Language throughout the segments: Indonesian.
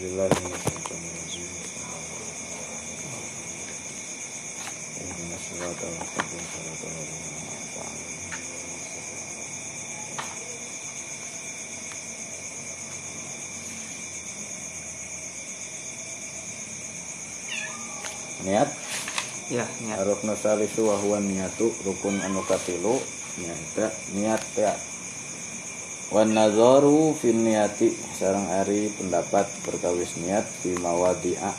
بالله من الشيطان الرجيم اهدنا الصراط المستقيم صراط الذين أنعمت عليهم niat ya niat ruknu salisu wa huwa niatu rukun anu katilu nyata niat ya wan nazaru fin niati. Sareng ari pendapat perkawis niat fi mawadi'a.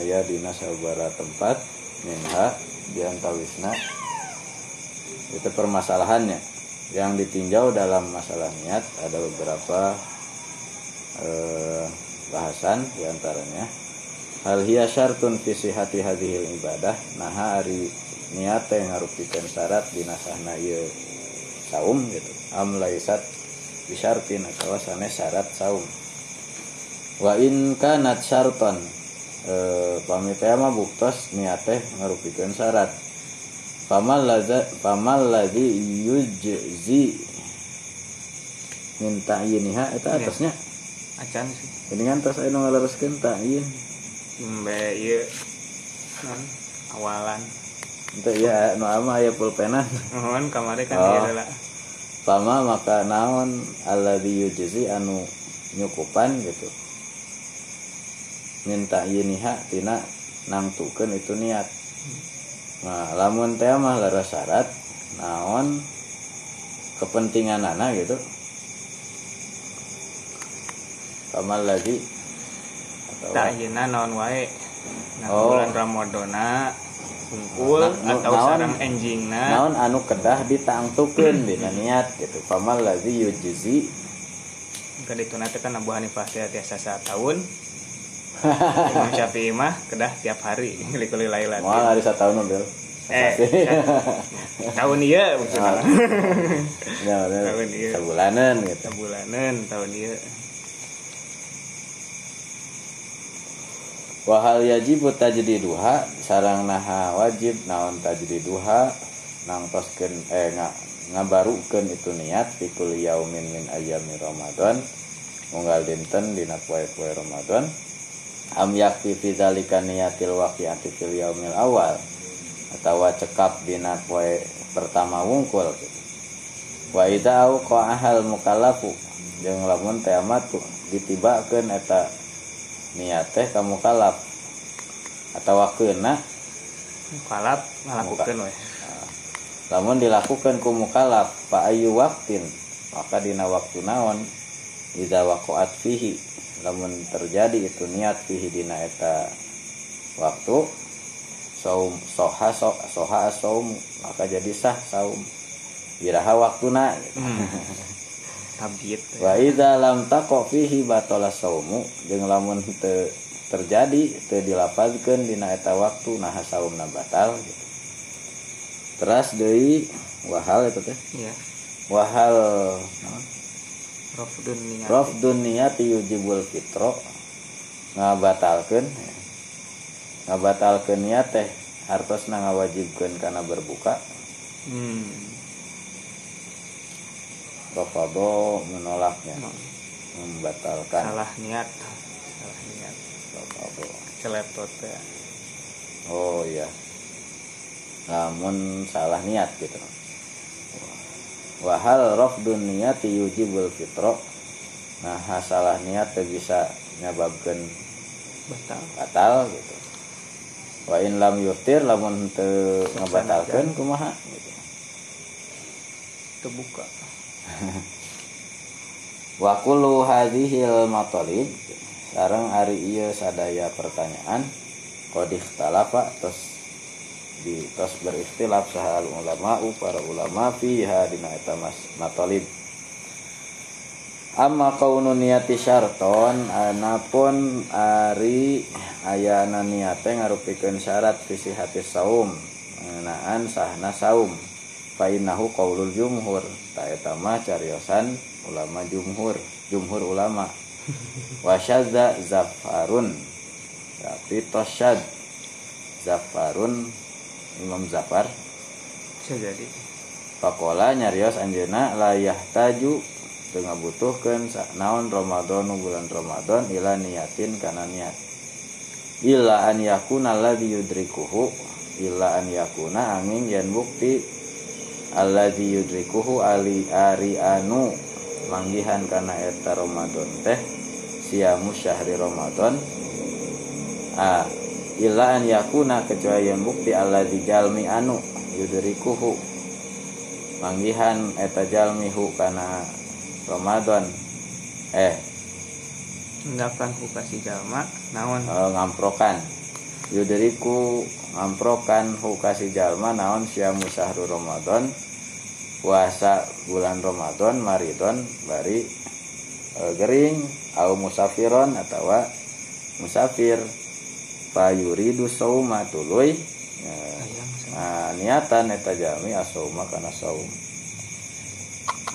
Aya dina sabara tempat minha diantawisna itu permasalahannya. Yang ditinjau dalam masalah niat ada beberapa eh, bahasan di antaranya hal hiya syartun fi hadhil ibadah. Nah ari niat teh ngarupikeun syarat dina sahna ieu saum gitu. Am laisat bisyartin atawa sanes syarat saum. Wa in kanat syartan e, pamita mah buktos niat teh ngarupikeun syarat. Famal ladza famal ladzi yujzi min ta'yiniha eta Iya. atasnya. Acan sih. Ini kan tas anu ngalaraskeun ta'yin. Mbe ieu. Non awalan. Itu ya, nu ama aya pulpena. mohon kamari kan Oh. ieu Pama maka naon alladzi yujzi anu nyukupan gitu. Minta yiniha tina nangtukeun itu niat. Nah, lamun teh mah lara syarat naon kepentingan anak gitu. Pamal lagi tak yeuna naon wae nah Oh. bulan ramadana hungkul atau naon? sareng enjingna naon anu kedah ditangtukeun dina niat gitu. Pamal lagi yujzi ke ditu teh kan Abu Hanifah teh tiasa tahun Imam Syafi'i mah kedah tiap hari likuli lailatin Moal hari satahun Bel. eh tahun ieu maksudna Ya, bener. Tahun ieu. Sabulanan gitu. bulanan tahun ieu Wahal yajib tajdiduha sarang naha wajib naon tajdiduha nang toskeun eh nga, ngabarukeun itu niat fi kulli yaumin min ayami Ramadan unggal dinten dina poe-poe Ramadan am yakfi fi dzalika niyatil waqi'ati fil yaumil awal atawa cekap dina poe pertama wungkul gitu. wa idza ahal mukallafu jeung lamun teh amat ditibakeun eta niat teh kamu kalap. Atau kena kalap ngalakukeun we. lamun dilakukan ku mukalaf pa ayu waktin? Maka dina waktu naon? Idza waqa'at fihi. Lamun terjadi itu niat fihi dina eta waktu saum soha so, soha saum maka jadi sah saum. Iraha waktuna hmm. tabit wa idza lam taqo fihi batala saumu jeung lamun teu terjadi teu dilapazkeun dina eta waktu nah saumna batal gitu. Teras deui wahal eta teh? Iya. Wahal rafdun niat. Rafdun niyati yujibul fitro ngabatalkeun ngabatalkeun niat teh hartosna ngawajibkeun kana berbuka. Hmm. Rafado menolaknya No. membatalkan salah niat salah niat rafado celetot ya Oh iya. Namun salah niat gitu. Wahal rafdun niyati yujibul fitro. Nah, salah niat bisa nyababkeun batal batal gitu. Wa in lam yuftir lamun teu ngabatalkeun kumaha gitu. terbuka Wa kullu hadhil matalib. Sareng ari ieu sadaya pertanyaan. Qad ikhtalafa tos di tos berikhtilaf sahal ulama para ulama fiha dina eta mas matalib. Amma kaunu niati syarton anapun ari ayana niate ngarupikeun syarat visi hati saum. Ngenaan sahna saum. Fa innahu qaulul jumhur ta eta mah cariosan ulama jumhur jumhur ulama. Wa syadza zafarun tapi tosyad zafarun Imam Zafar bisa jadi. Pakola nyarios anjeuna la yahtaju tengah butuhkan naon Ramadan bulan Ramadan ila niatin karena niat. Illa an yakuna alladhi yudrikuhu illa an yakuna angin yan bukti alladhi yudrikuhu ali ari anu. Manggihan karena eta Ramadan teh siamu syahri Ramadan. Ah illa an yakuna kecuali yang bukti alladhi jalmi anu yudrikuhu. Manggihan eta jalmi hu karena Ramadan eh Enggakkan ku kasih jalma naon? E, ngamprokan. Yuderiku ngamprokan hu kasih jalma naon syamu sahru Ramadan? Puasa bulan Ramadan maridon bari e, gering au musafiron atau musafir. Payuridu sauma tuluy. E, nah, niatan eta jalmi asauma kana saum.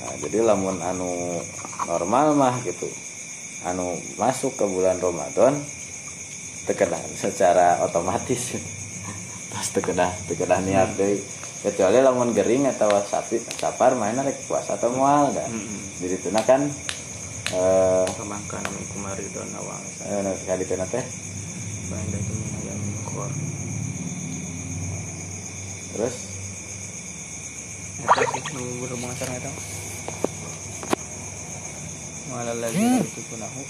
Nah, jadi lamun anu normal mah gitu anu masuk ke bulan Ramadan terkedah secara otomatis pas terkedah terkedah niat hmm. deh kecuali lamun gering atau sapi sapar main rek puasa atau mual dah. Hmm. jadi itu kan eh kemangkan kumari don awang. eh nah sekali itu teh. Bahan itu yang kor terus? Nunggu berhubungan sama itu Malah lagi itu punahu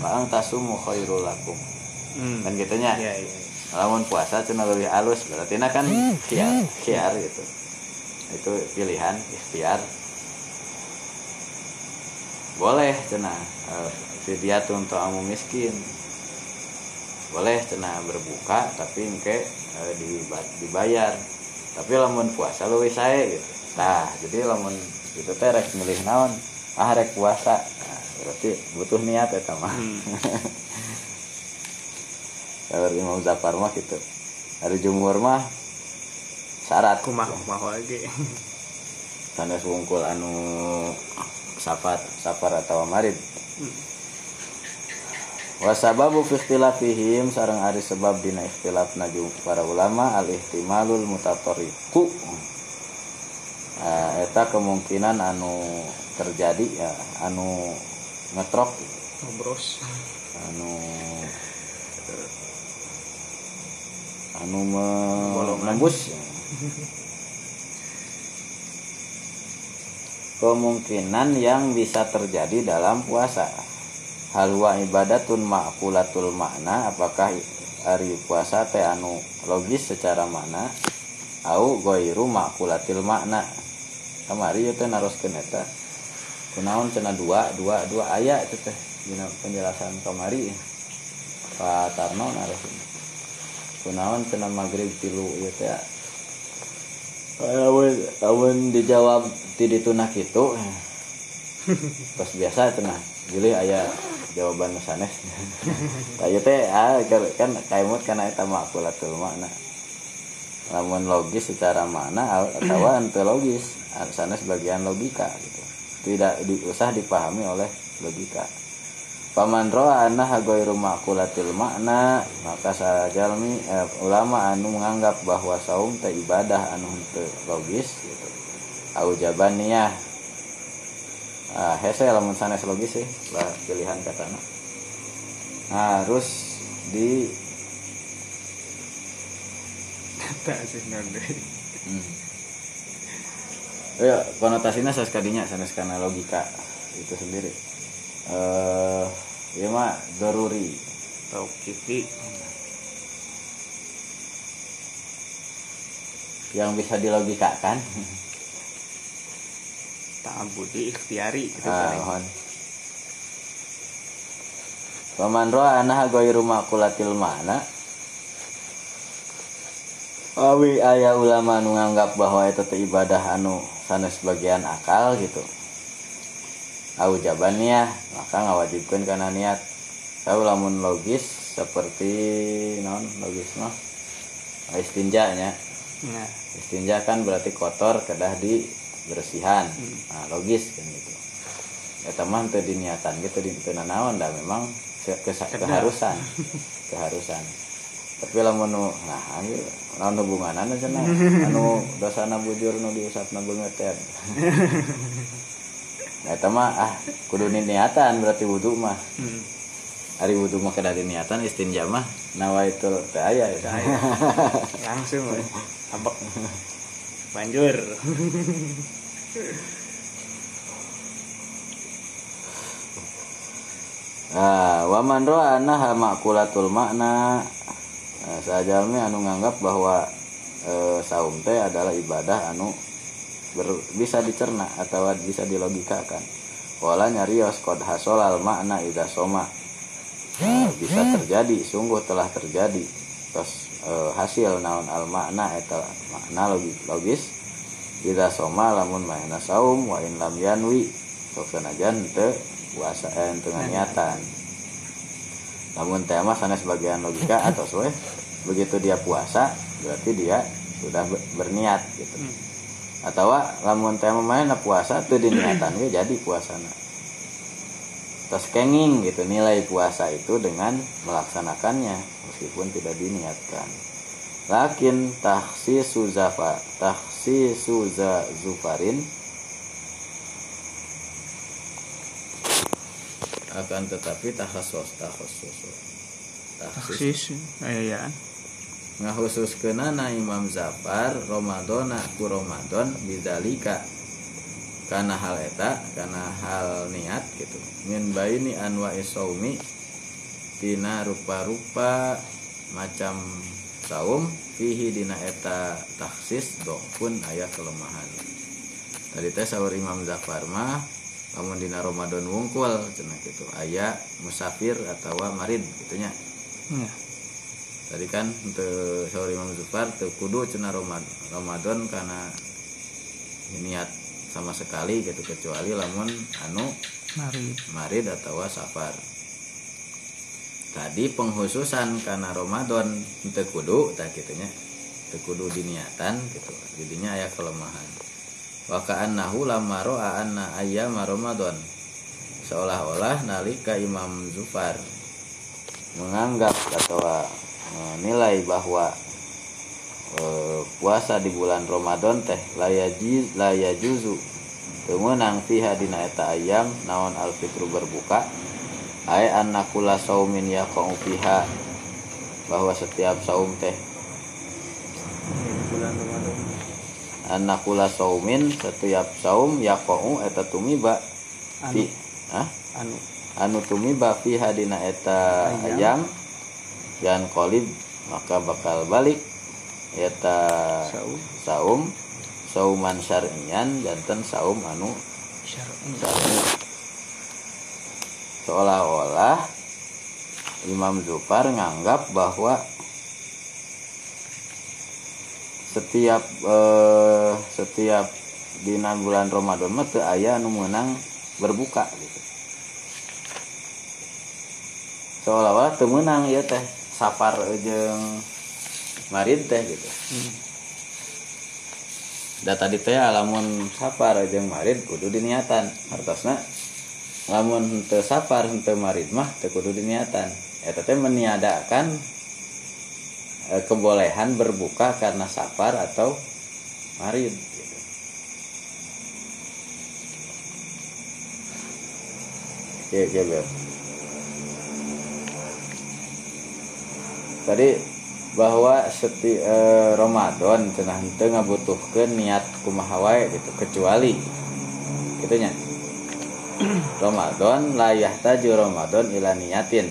Paang tasumu khairul lakum Hmm. kan gitunya Iya, iya. lamun puasa cina lebih halus berarti nah kan khiar khiar gitu. Itu pilihan ikhtiar. Boleh cina uh, fidyatun untuk amu miskin. Boleh cina berbuka tapi engke uh, dibayar. Tapi lamun puasa lebih saya gitu. Nah jadi lamun itu teh rek milih naon? Ah rek puasa. Nah, berarti butuh niat ya mah. Hmm. kalau Imam Zafar mah gitu. Hari jumur mah syarat. Kumah kumah lagi. tanda wungkul anu safar safar atau marid. Wasababu fi ikhtilafihim sareng ari sebab dina ikhtilaf naju para ulama al ihtimalul mutatoriku nah, eta kemungkinan anu terjadi ya anu ngetrok. Ngobros. anu anu me Bolongan. nembus. Kemungkinan yang bisa terjadi dalam puasa. Halwa ibadatun ma'kulatul makna apakah hari puasa teh anu logis secara makna? Au goiru ma'kulatil makna. Kamari itu naroskeun eta. Kunaon cenah dua dua dua ayat itu teh. Penjelasan kamari. Pak Tarno naroskeun kunaon cenah magrib tilu teh. Awen awen dijawab ti ditunah kitu pas biasa cenah gilih aya jawaban sanes. Ayo teh ah kan kaimut kana eta makulatul makna. Lamun logis secara makna atau logis. Sanes bagian logika gitu. Tidak di, usah dipahami oleh logika Paman roa anna hagoiru makulatil makna maka sajalmi eh, ulama anu menganggap bahwa saum teh ibadah anu teu logis gitu. Au jabaniyah ah hese lamun sanes logis sih lah pilihan katana harus di Tak sih nanti. hmm. ya konotasinya saskadinya sanes karena logika itu sendiri eh ya mah daruri Tahu kipi. yang bisa dilogikakan budi ikhtiari gitu ah, paling. Paman roa anah goiru makulatil mana Awi ayah ulama nu nganggap bahwa itu ibadah anu sanes bagian akal gitu. Au jabannya maka ngawajibkan karena niat. Tahu lamun logis seperti non logis mah istinja nya. Nah, Istinja kan berarti kotor kedah di bersihan. Hmm. Nah, logis kan gitu. Ya teman teu diniatan gitu di nanaon dah memang ke- keharusan. keharusan. tapi lamun nah ieu naon hubunganana cenah anu dosana bujur nu diusapna beungeut eta mah ah kudu niatan berarti wudu mah Hmm. hari wudu mah kada niatan istinja mah nawaitu teh aya ya Aya. langsung we. abek banjur Ah, wa man ra'a annaha ma'kulatul makna nah, sajalmi anu nganggap bahwa eh, saum teh adalah ibadah anu ber- bisa dicerna atau bisa dilogikakan. Wala nyarios qad hasolal makna ida soma. Eh, bisa terjadi, sungguh telah terjadi. Terus eh, hasil naon al makna eta makna logis, logis ida soma lamun maena saum wa in lam yanwi sok sanajan teu puasa eh, teu niatan. Namun tema sana sebagian logika atau we begitu dia puasa berarti dia sudah ber- berniat gitu. Atau lamun tema main puasa tuh diniatan ge jadi puasana. Terus kenging gitu nilai puasa itu dengan melaksanakannya meskipun tidak diniatkan. Lakin tahsisu zafa tahsisu za zufarin akan tetapi takhasus takhasus taksis taksis ayaan ngakhususkeunana Imam Zafar Ramadan ku Ramadan bidzalika kana hal eta kana hal niat gitu. Min baini anwa saumi tina rupa-rupa macam saum fihi dina eta taksis pun aya kelemahan. Tadi teh sahur Imam Zafar mah lamun dina Ramadan wungkul cenah gitu aya musafir atau marid gitunya. Ya tadi kan untuk sahur Imam Zufar teu kudu cenah Ramadan, karena niat sama sekali gitu kecuali lamun anu mari marid atau safar. Tadi penghususan karena Ramadan teu kudu tak gitunya kudu diniatan gitu. Jadinya aya kelemahan. Wa ka'annahu lamma ra'a anna ayyama Ramadan. Seolah-olah nalika Imam Zufar menganggap atau menilai bahwa eh, puasa di bulan Ramadan teh layaji layajuzu temenang fiha dina eta ayam naon alfitru berbuka. Ay annakula saumin yaqau fiha bahwa setiap saum teh. Bulan Ramadan annakula saumin setiap saum yaqau eta tumiba fi Hah? anu. Anu tumiba fiha dina eta Ayam. ayam yan kolib maka bakal balik. Eta saum. Saum sauman syar'ian janten saum anu syar'i. seolah-olah Imam Zufar nganggap bahwa setiap eh, setiap dina bulan Ramadan mah teu aya anu meunang berbuka gitu. Seolah-olah teu meunang ieu teh safar jeung marid teh gitu. Hmm. Da tadi teh lamun safar jeung marid kudu diniatan. Artosna lamun teu safar teu marid mah teu kudu diniatan. Eta teh meniadakan eh, kebolehan berbuka karena safar atau marid gitu. Oke, oke. Tadi bahwa seti eh, Ramadan cenah henteu ngabutuhkeun niat kumaha wae gitu kecuali gitu nya. Ramadan la yahtaju Ramadan ila niatin.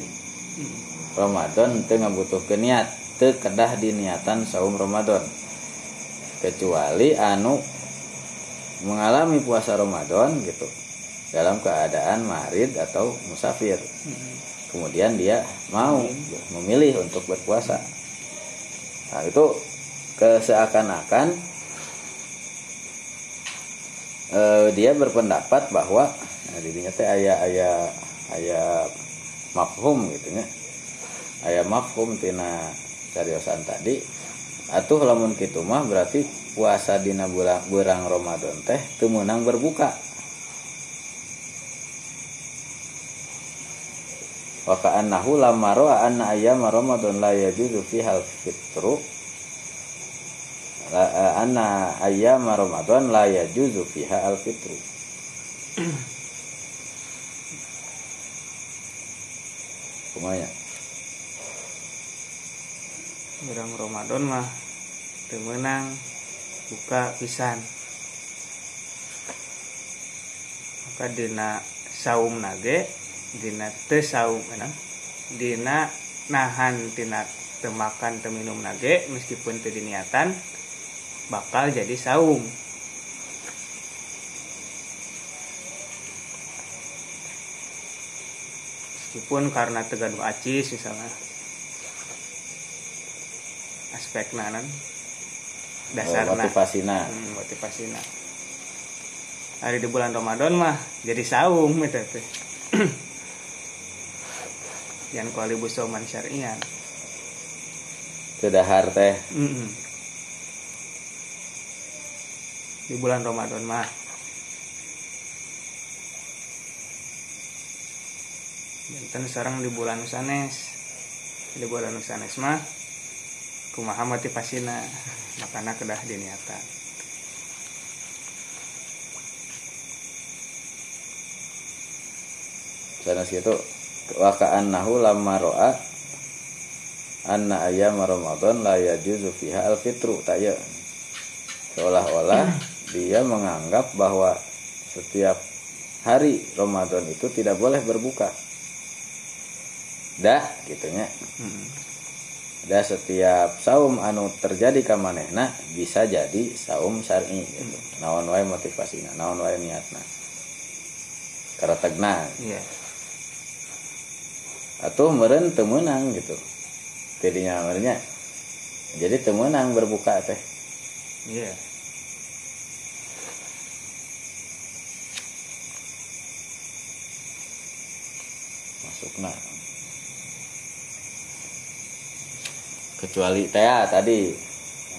Ramadan henteu ngabutuhkeun niat, teu kedah diniatan saum Ramadan. Kecuali anu mengalami puasa Ramadan gitu dalam keadaan marid atau musafir. Kemudian dia mau memilih untuk berpuasa. Nah, itu keseakan-akan eh, dia berpendapat bahwa nah, dirinya teh aya aya aya mafhum gitu nya. Aya mafhum tina cariosan tadi. Atuh lamun kitu mah berarti puasa dina bulan berang Ramadan teh teu meunang berbuka. Wa ka'annahu lamma ra'a anna ayyama ramadan la yajuzu fiha al-fitru. Eh, anna ayyama ramadan la yajuzu fiha al-fitru. Kumanya? Bulan Ramadan mah temenang buka pisan. Maka dina saum nage dina enak dina nahan tina temakan teminum nage meskipun teu diniatan bakal jadi saum meskipun karena tegaduh acis misalnya. Aspek nanan dasar Oh, motivasina hmm, motivasina hari di bulan Ramadan mah jadi saum gitu teh yang kualibu sauman syarian. Teu dahar teh. Mm-mm. di bulan Ramadan mah. Benten sekarang di bulan sanes di bulan sanes mah kumaha motivasina makana kedah diniatan. Sanes gitu wa ka'annahu lamma ra'a anna ayyam ramadan la yajuzu fiha al-fitru. Tak ya. Seolah-olah dia menganggap bahwa setiap hari Ramadan itu tidak boleh berbuka. Dah gitunya. Dah setiap saum anu terjadi ka manehna bisa jadi saum syar'i gitu. naon wae motivasina naon wae niatna. Karetegna iya atau meren temenang gitu. Jadinya merenya jadi temenang berbuka teh. Iya. Masukna. Kecuali teh tadi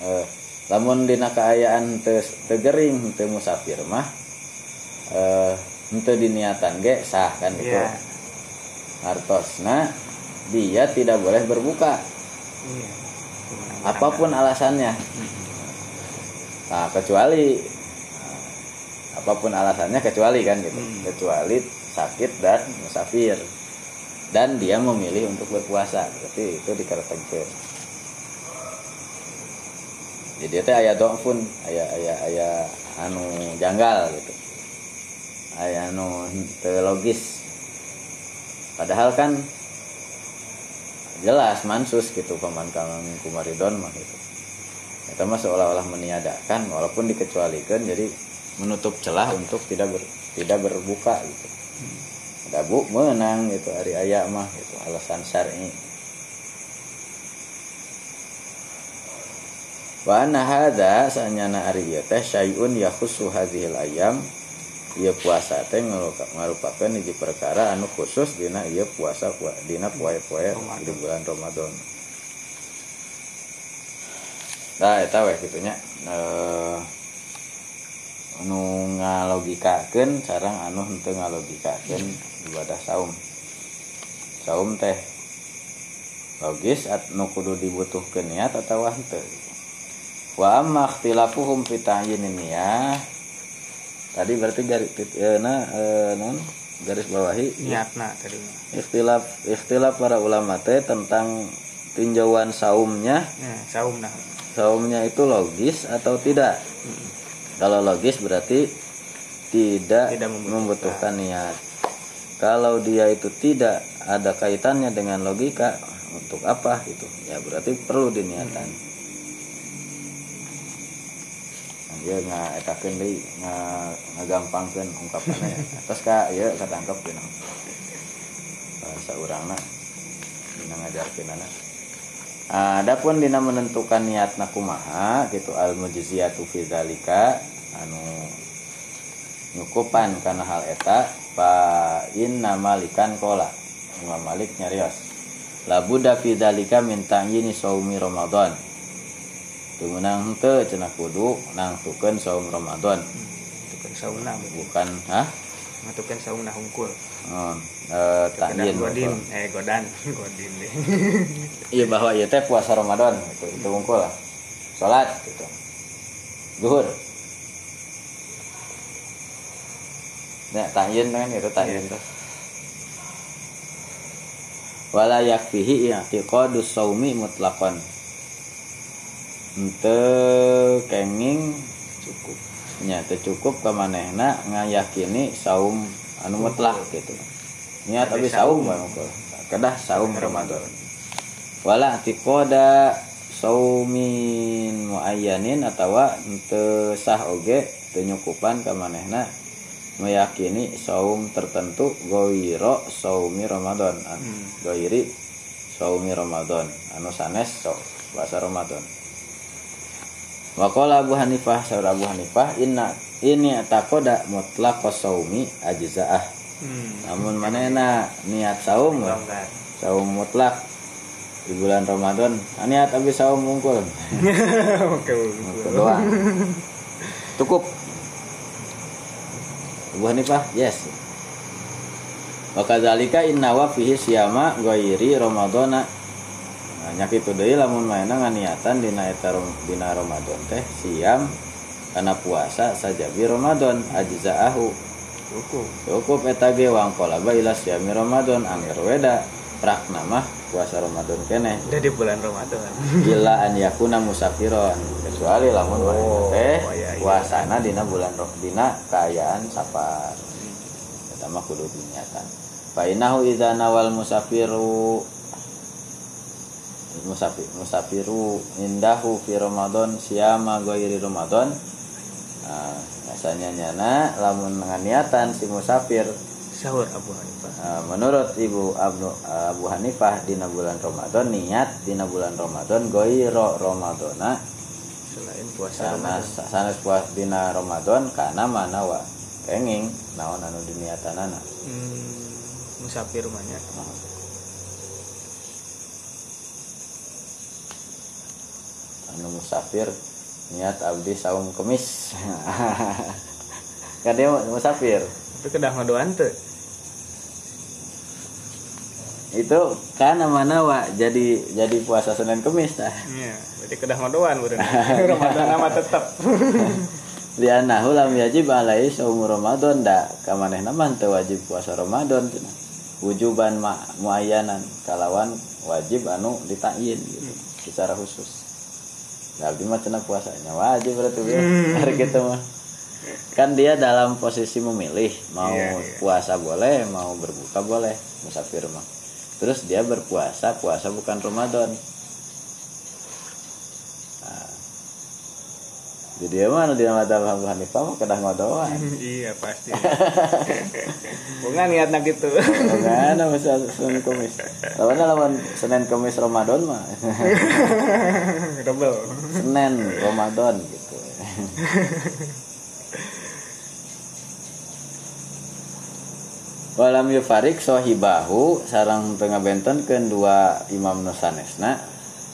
eh, lamun dina kaayaan teu teu gering teu musafir mah eh diniatan ge sah kan itu iya hartosna dia tidak boleh berbuka. Iya. Apa pun alasannya. Nah kecuali apa pun alasannya kecuali kan gitu. Hmm. kecuali sakit dan musafir. Dan dia memilih untuk berpuasa. Berarti itu dikaretegkeun jadi itu ayat pun ayat ayat ayat anu janggal gitu. Ayat anu teu logis padahal kan jelas mansus gitu pemantauan kumaridon mah gitu. Itu mah seolah-olah meniadakan walaupun dikecualikan jadi menutup celah untuk tidak ber, tidak berbuka gitu. Ada bu menang gitu hari ayah mah gitu alasan syar'i. Wa anna hadza sanyana ari ieu teh syai'un yakhussu hadhil ayam ieu puasa teh ngarupakeun hiji perkara anu khusus dina ieu puasa pua- dina poe-poe di bulan Ramadan. Nah, eta weh kitu nya. Eh anu ngalogikakeun sareng anu henteu ngalogikakeun ibadah saum. Saum teh logis anu kudu dibutuhkeun niat atawa henteu. Wa amma ikhtilafuhum fi ta'yinin niyah tadi berarti garis nah, eh, non garis bawahi. Niatna tadi. Ikhtilaf ikhtilaf para ulama teh tentang tinjauan saumnya. Nah, saum nah saumnya itu logis atau tidak? Hmm. kalau logis berarti tidak, Tidak membutuhkan. membutuhkan. niat. Kalau dia itu tidak ada kaitannya dengan logika untuk apa gitu ya berarti perlu diniatan. Nah, dia nggak etakeun deui nggak ngagampangkeun ungkapannya. Terus ka ieu katangkep dina bahasa urangna dina ngajarkeun anak. Adapun dina menentukan niat kumaha gitu al mujziyatu fi zalika anu nyukupan karena hal eta fa inna malikan kola Imam Malik nyarios labuda fi zalika min ta'yini saumi ramadan teu meunang henteu cenah kudu nangtukeun saum ramadan. Kan sauna berarti. bukan hah? Ngatukan saum nah hungkul. Oh, eh, takyin godin. eh godan. Godin deh. Iya bahwa iya teh puasa Ramadan. Itu itu hungkul lah. Sholat gitu. Zuhur. Ya takyin kan itu takyin tuh wala yakfihi i'tiqadus saumi mutlaqan ente kenging cukup. Nya cukup ka manehna ngayakini saum anu mutlak gitu. Niat Tapi saum. mungkul. kedah saum Ramadan. Wala i'tiqada saumin muayyanin atawa teu sah oge teu nyukupan ka manehna meyakini saum tertentu goiro saumi Ramadan. An Hmm. goiri saumi Ramadan. Anu sanes so bahasa Ramadan Wakola Abu Hanifah saudara Abu Hanifah inna ini takoda mutlaq saumi ajzaah. Hmm. namun manena niat saum? Saum mutlak di bulan Ramadan. Niat abis saum mungkul oke Mungkul doang. Cukup. Abu Hanifah yes. Wakadzalika inna wa fihi siyama ghairi ramadana nah, nyak itu deui lamun maena nganiatan dina Ramadan teh. Siam karena puasa saja bi Ramadan ajzaahu. Cukup. Cukup eta ge wangkolaba ila siyami Ramadan angger weda. Prakna mah puasa Ramadan keneh udah di bulan Ramadan. Ila an yakuna musafiron. Kecuali lamun Oh, teh iya, iya. puasana dina bulan dina kaayaan safar. Eta mah kudu diniatan fa innahu idza nawal musafiru musafir musafiru indahu fi ramadan siyama ghairi ramadan. Biasanya nyana lamun nganiatan si musafir. Sahur Abu Hanifah. Uh, menurut Ibu Abu, Abu Hanifah dina bulan Ramadan niat dina bulan Ramadan goiro Ramadana. Selain puasa sana sanes puas dina Ramadan kana mana wa? Kenging naon anu diniatanana? Hmm, musafir rumahnya anu musafir niat abdi saum kemis. Kan dia musafir. Tapi kedah ngadoan tuh itu kana mana wa jadi jadi puasa Senin Kemis tah iya berarti kedah ngadoan Ramadan nama tetap lianahu lam yajib alai saum Ramadan da kamanehna mah teu wajib puasa Ramadan cenah. wujuban ma muayyanan. Kalawan wajib anu ditakyin gitu secara khusus. Nah, abdi mah cenah puasanya wajib berarti ya. Hari gitu mah. Kan dia dalam posisi memilih mau Iya, iya. puasa boleh, mau berbuka boleh, musafir mah. Terus dia berpuasa, puasa bukan Ramadan. Jadi emang di mata Abu Hanifah mah kedah ngodoan. iya pasti bunga niatnya gitu Mana masa Senin Kamis. Lawan lawan Senin Kamis Ramadan mah. double Senin Ramadan gitu. Walam yufarik sohibahu sarang tengah benten kedua imam nusanesna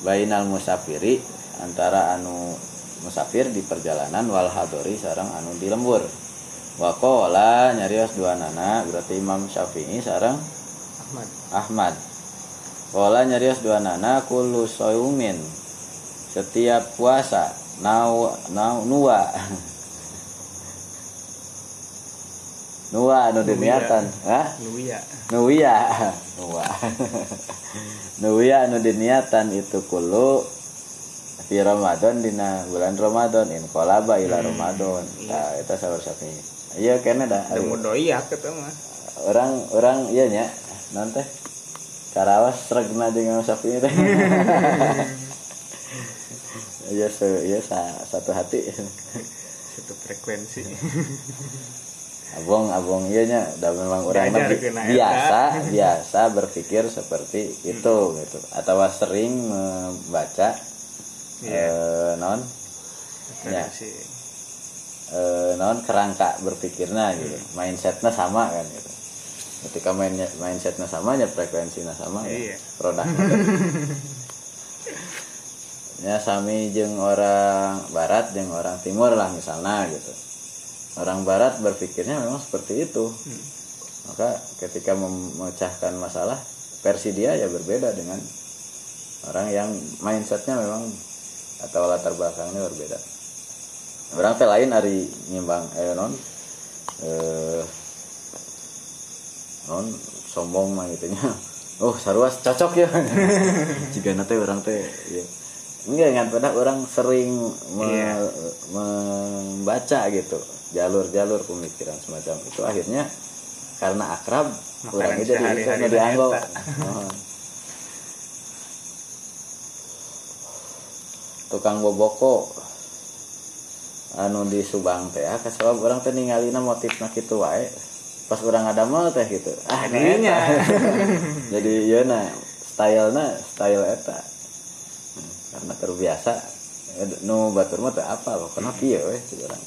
bainal musafiri antara anu musafir di perjalanan wal hadori sarang anu di lembur. Wakola nyarios dua nana berarti imam syafi'i sarang Ahmad. Ahmad. Kola nyarios dua nana kulu soyumin setiap puasa nau nau nuwa nuwa anu diniatan hah Luya nuya. Nuwa nuya anu diniatan itu kulu fi Ramadan dina bulan Ramadan in kolaba ila Ramadan. Nah itu sabar sapi iya kena dah. Udah mau doi ya ketemu mah. Orang orang iya nya. Nanti karawas regna jeung sapi teh. Iya se iya sa- satu hati. Satu frekuensi. Abong abong iya nya. Da memang orang biasa biasa berpikir seperti itu gitu. Atau sering membaca Iya. eh, non? Ya. eh, non kerangka berpikirnya gitu. Mindsetnya sama kan gitu. Ketika main mindsetnya sama ya frekuensinya sama ya. Iya. produknya ya sami jeung orang barat jeung orang timur lah misalnya gitu. Orang barat berpikirnya memang seperti itu. Maka ketika memecahkan masalah versi dia ya berbeda dengan orang yang mindsetnya memang atau latar belakangnya berbeda. Orang teh lain hari nyimbang eh non eh non sombong mah gitunya oh saruas cocok ya. Jika nanti orang teh ya. enggak ingat pada orang sering me- Iya. membaca gitu. Jalur-jalur pemikiran semacam. Itu akhirnya karena akrab Makanan orang itu jadi sehari-hari ikut lah dianggo eta. Heeh. Tukang boboko. Anu di Subang teh ah kasebab orang teh ningalina motifna kitu wae. Pas orang ada mau teh gitu. Ah Jadinya. eta. jadi ieu na stylena style eta. Karena terbiasa Eh, nu batur mah teh apa kenapa ieu we cik urang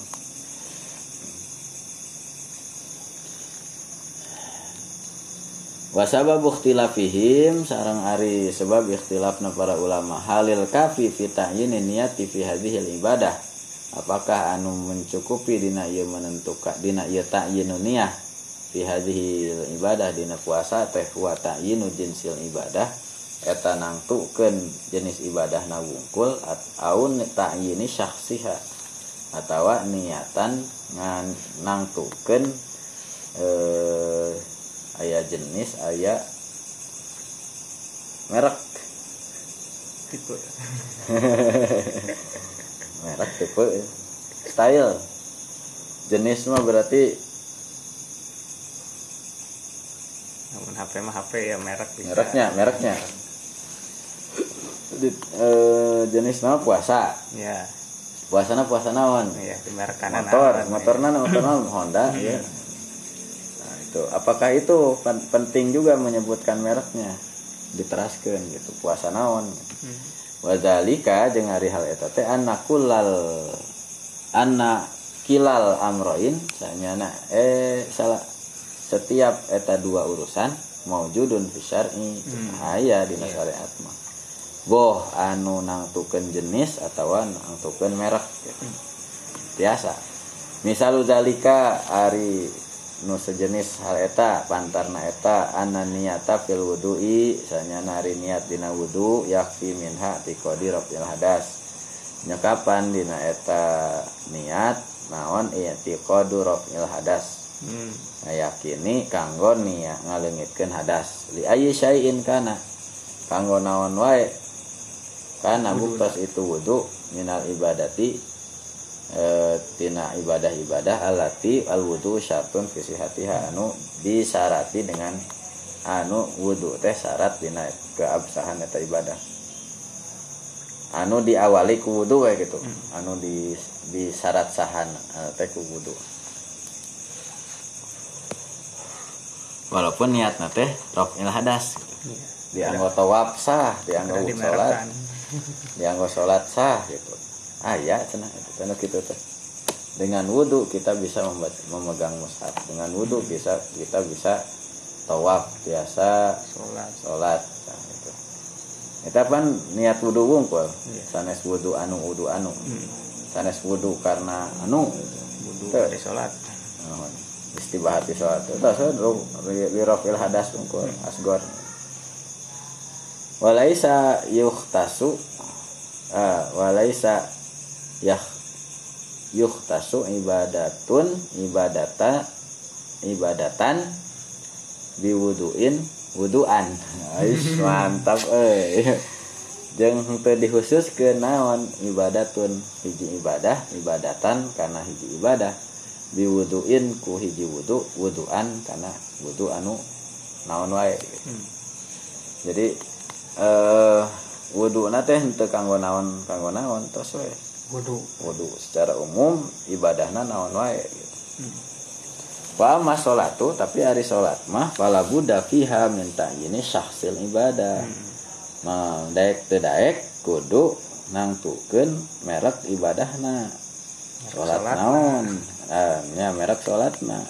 Wasabab ikhtilafihim sarang ari sebab ikhtilafna para ulama. Halil kafi fi ta'yini niyati fi hadhil ibadah. Apakah anu mencukupi dina ieu menentukan dina ieu ta'yinu niyah fi hadhil ibadah dina puasa teh wa ta'yinu jinsil ibadah? Eta nangtukeun jenis ibadah na wungkul aun ta'yini syakhsiha atawa niatan ngan nangtukeun eh aya jenis aya merek. Tipe. Merek tipe style. Jenis mah berarti namun HP mah HP ya merek bisa. mereknya mereknya. Di, eh, jenis nama puasa. Ya. Puasana puasa naon iya merek kanan motor motorna motor naon Honda ya nah, itu apakah itu pen- penting juga menyebutkan mereknya? Diteraskan gitu puasa naon Hmm. Wadalika jeung ari hal eta teh anna kullal anna kilal amroin sanyana eh salah setiap eta dua urusan maujudun fi syar'i aya dina syariat mah. Boh anu nangtukeun jenis atawa nangtukeun merek gitu. biasa misal dalika ari nu sejenis hal eta pantarna eta anna niyata fil wudu'i sanyana ari niat dina wudu yakfi minha tiqadi rafil hadas. Nyekapan dina eta niat naon i'tiqadu rafil hadas. Hmm. ngayakini kanggo niat ngaleungitkeun hadas. Li ayyi syai'in kana. Kanggo naon wae? Kana buktos itu wudu minal ibadati tina ibadah-ibadah alati al wudu syartun fi sihatiha. Anu disarati dengan anu wudu teh syarat dina keabsahan eta ibadah. Anu diawali ku wudu we gitu. Anu di di syarat sahan eh, teh ku wudu. Walaupun niatna teh rafil hadas. Iya. dianggo tawaf sah salat dimerkan dianggo salat sah gitu ah ya cenah itu cenah gitu teh dengan wudhu kita bisa memegang mushaf. Dengan wudhu bisa kita bisa tawaf biasa sholat. sholat. Nah, itu. Kita kan niat wudhu wungkul. Iya. sanes wudhu anu wudhu anu. Hmm. sanes wudhu karena anu. Wudhu Tuh. dari sholat. Nuhun. istibahat di sholat itu tasawuf ru- lirafil hadas ungkul asgor. Walaisa yukhtasu ah, walaisa yah yukhtasu ibadatun ibadata ibadatan biwuduin wuduan. Ais, mantap eh. Jeung teu dihusus ke naon? Ibadatun. Hiji ibadah ibadatan karena hiji ibadah. Biwuduin ku hiji wudu wuduan karena wudu anu naon wae. Gitu. Hmm. jadi eh wudu teh teu kanggo naon kanggo naon tos we wudhu wudu secara umum ibadahna naon wae gitu. Hmm. Wa sholatu tapi hari sholat mah fala buddha fiha minta ini syahsil ibadah. Nah, daek teu daek kudu nangtukeun merek ibadahna. Sholat sholat naon? Ah, nya merek sholatna.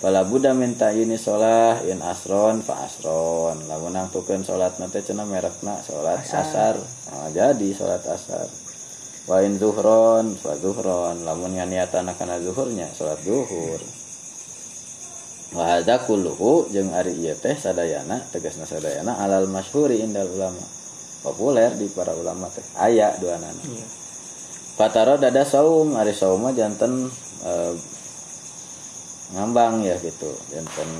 Fala buddha minta ini sholat in asron fa asron. Lamun nangtukeun sholat teh cenah merekna sholat Asar. asar. Nah, jadi sholat asar. Wain zuhron salat zuhron. Lamun niatan kana zuhurnya salat zuhur. Wa hadza kulluhu jeung ari ieu teh sadayana tegasna sadayana alal masyhuri indal ulama. Populer di para ulama teh. Aya dua nana Iya. Pataro dada saum ari saum janten eh, ngambang ya gitu. Janten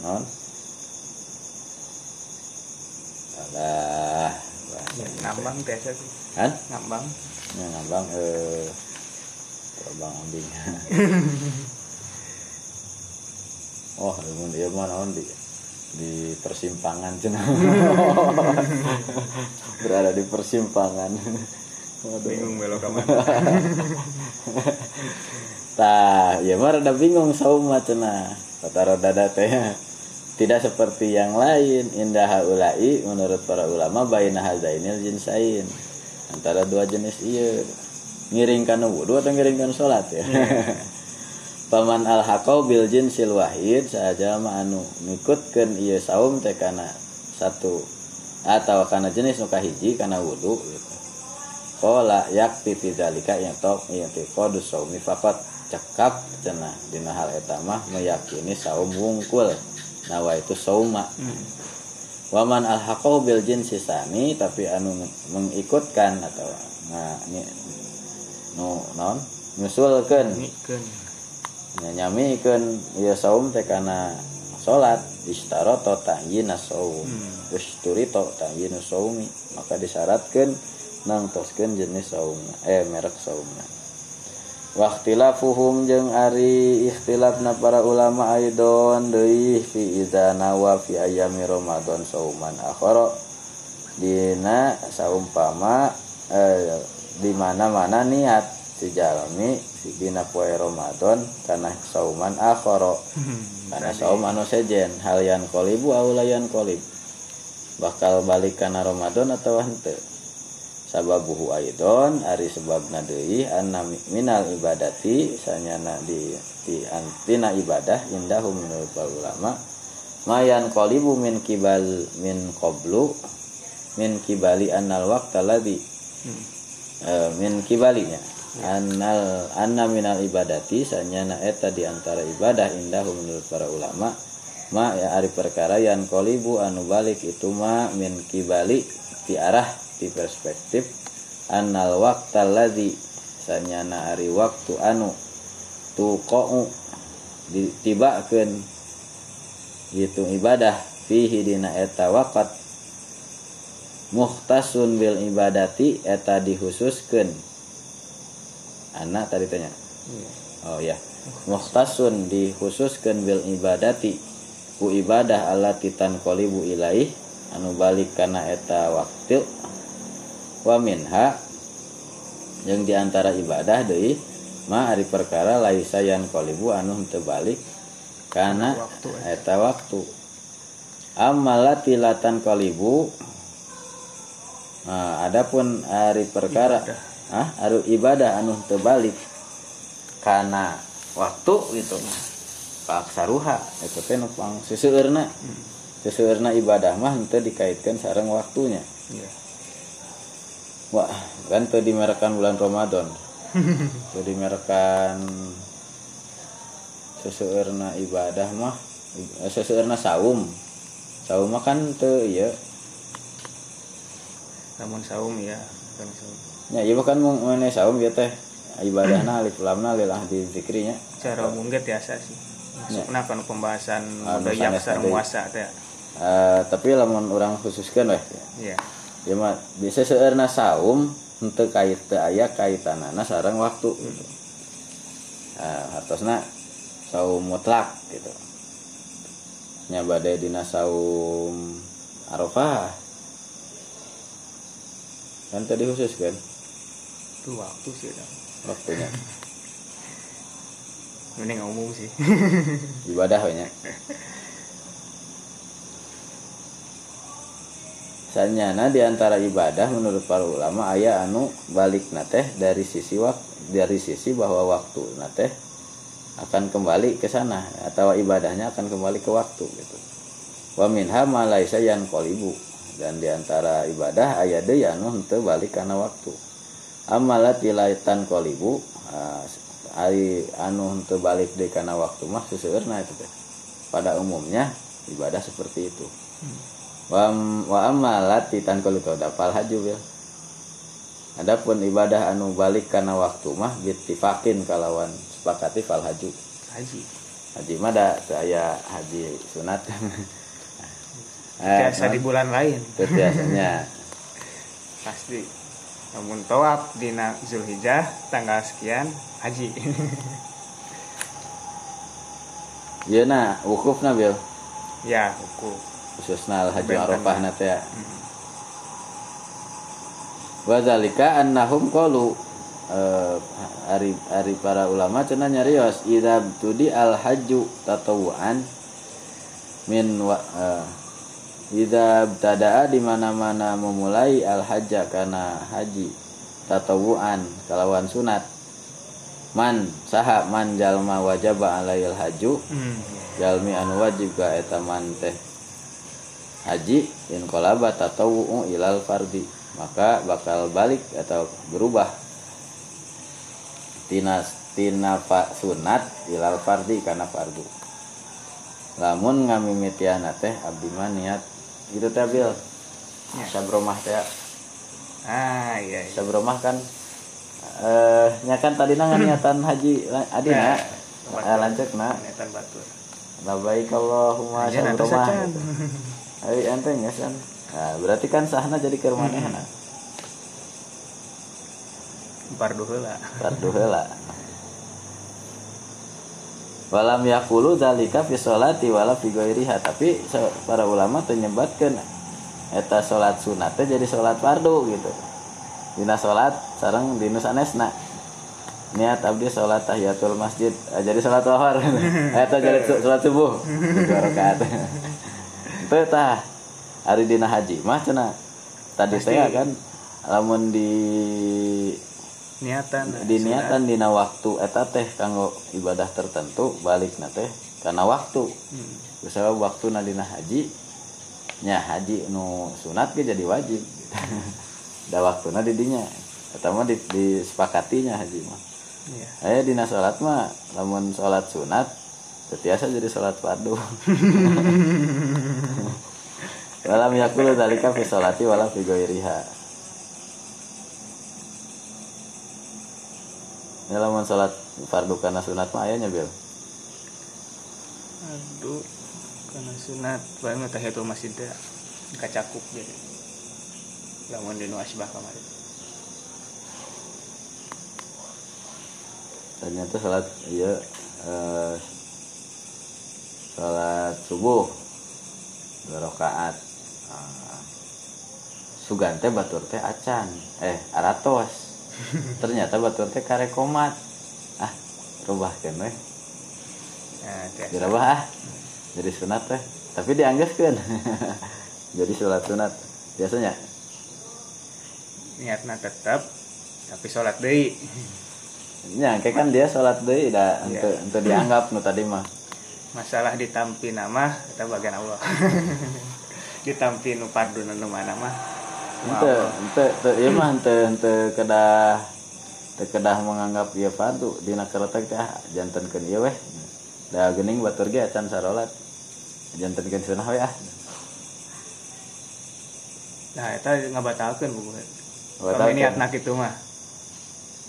non? Alah bahasa Ya, ngambang biasa sih. Kan ngambang ya, ngambang eh terbang ambing oh mun dia mah naon di di persimpangan cenah berada di persimpangan. Bingung belok ke mana Tah, ya mah rada bingung saum mah cenah. Kata dada teh. Tidak seperti yang lain. Indah ulai menurut para ulama baina hazainil jinsain antara dua jenis iya. Ngiring kana wudu atau ngiring kana salat ya paman al haqau bil jinsil wahid saja anu ngikutkeun ieu saum teh kana satu atau kana jenis nu kahiji kana wudu gitu. Kola yakti tidalika yang tok yang kodus saumi fakat cekap cenah dina hal eta mah meyakini saum wungkul. Nawa itu sauma. Hmm. Waman al bil jinsi sani tapi anu mengikutkan atau nah ni nu non nyusulkeun. Ngikeun. nyamikeun ieu saum teh kana salat istaroto ta'yina saum. Hmm. usturito ta'yinu saumi. Maka disyaratkeun nangtoskeun jenis saumna eh merek saumna Waktilafuhum jeung ari ikhtilafna para ulama aidon deui fi idza nawa fi ayami Ramadan sauman akhara. Dina saumpama eh, di mana-mana niat si jalmi si dina poe Ramadan kana sauman akhara. Karena saum anu sejen hal yan kolibu aulayan kolib. Bakal balik kana Ramadan atau henteu sababuhu aidon ari sebabna deui anna minal ibadati sanyana di di antina ibadah indahum menurut para ulama. Mayan qalibu min kibal min qablu min kibali annal waqta ladzi Hmm. eh, min kibalinya. Annal anna minal ibadati sanyana eta di antara ibadah indahum menurut para ulama. Ma ya ari perkara yang kolibu anu balik itu ma min kibali di arah di perspektif annal waqtal ladzi sanyana ari waktu anu tuqau ditibakeun gitu ibadah fihi dina eta waqat. Muhtasun bil ibadati eta dikhususkeun anak tadi tanya? Iya. oh ya muhtasun dikhususkeun bil ibadati ku ibadah ala titan qolibu ilaih anu balik kana eta waktu wa minha yang di antara ibadah deui ma ari perkara laisa yan qolibu anu teu balik kana eta waktu amala tilatan qolibu nah, adapun ari perkara Ibadah. ah aru ibadah anu teu balik kana waktu gitu paksaruha itu teh nu pang seseueurna seseueurna ibadah mah henteu dikaitkan sareng waktunya. Iya. Wah kan teu dimerekan bulan Ramadan teu dimerekan seseueurna ibadah mah eh, seseueurna saum saum mah kan teu ieu Namun saum ya, kan saum. nya ieu kan mun mana saum ya teh ibadahna alif lamna lilah di zikrinya Cara umum ge tiasa sih. Masukna kan pembahasan sanes sareng tadi. puasa teh. Eh, tapi lamun orang khususkan weh Iya. ya mah bisa seueurna saum henteu kait teu aya kaitanana sareng waktu gitu. Nah, hartosna saum mutlak gitu. Nya bade dina saum Arafah. Kan tadi khusus kan Itu waktu sih dah. waktunya Mending umum sih. ibadah we Sanyana di antara ibadah menurut para ulama aya anu balik teh dari sisi wak dari sisi bahwa waktu teh akan kembali ke sana atau ibadahnya akan kembali ke waktu gitu. Wa minha ma laisa yan qolibu dan di antara ibadah aya deui anu henteu balik karena waktu. amalat tilaitan kolibu ah, ari anu teu balik deui kana waktu mah seseueurna itu pada umumnya ibadah seperti itu wa wa amalat titan kolibu dapal haju ya. Adapun ibadah anu balik karena waktu mah bittifakin kalawan sepakati fal haju. Haji. Haji mah da saya haji sunat. Biasa di bulan lain. Biasanya. Pasti. Namun tawaf dina Zulhijjah tanggal sekian haji. Iya nah wukuf na bil. Ya hukum khususna al haji arafah na teh wa zalika annahum qalu eh, ari ari para ulama cenah nyarios idza tudi al hajju tatawuan min wa eh, idza btadaa di mana-mana memulai al hajja kana haji tatawuan kalawan sunat. Man saha man jalma wajaba alail haju hmm. jalmi anu wajib ka eta man teh haji in kolaba tatawu ilal fardi maka bakal balik atau berubah. Tina tina fa sunat ilal fardi karena fardu. Lamun ngamimitiana teh abdi mah niat itu teh bil. Ya. sabromah teh. Ah iya, iya. sabromah kan eh nya kan tadi niatan haji adina. Ya, eh, lanjut na Niatan batur. Labaik Allahumma sabromah Ayo enteng ya san. Nah, berarti kan sahna jadi ke rumah Hmm. nah. Pardu heula. Walam yakulu dalika fi sholati wala fi ghairiha tapi para ulama teu nyebatkeun eta salat sunat teh jadi salat fardu gitu. Dina salat sareng dina sanesna. Niat abdi salat tahiyatul masjid eh, jadi salat lohor. Eta jadi salat subuh. Dua rakaat. Teu tah ari dina haji mah cenah. Tadi teh kan lamun di Niatan. di niatan dina waktu eta teh kanggo ibadah tertentu balik na teh karena waktu Hmm. Misalnya waktu na dina haji nya haji nu sunat ge jadi wajib da waktu na didinya eta mah di, disepakatinya haji mah Iya. aya dina salat mah lamun salat sunat biasa jadi salat fardu walam yakulu dalika fi sholati wala fi ghairiha Ya lamun salat fardu kana sunat mah aya nya bil Aduh, karena sunat banget tahiyatul masjid teh kacakup jadi. Lamun dinu asbah kemarin. ternyata salat iya eh, salat subuh dua rakaat. Ah, sugan teh batur teh acan. Eh aratos. Ternyata batur teh karekomat. Ah rubahkeun we Nah, tiasa. dirubah ah. Jadi sunat teh. Tapi dianggapkan jadi salat sunat. Biasanya? Niatna tetap tapi sholat deui. nya kayak kan dia salat deui da Iya. ente ente dianggap nu tadi mah Masalah ditampi nama kita bagian Allah. ditampi nu fardu nu mana mah. ente ente ente ieu mah ente ente kedah teu kedah menganggap ieu fardu dina karetek teh ah, jantenkeun ieu weh da geuning batur ge acan sarolat jantenkeun sunah we ah Nah, eta ngabatalkeun buku. Kalau Batalkeun. niatna kitu mah.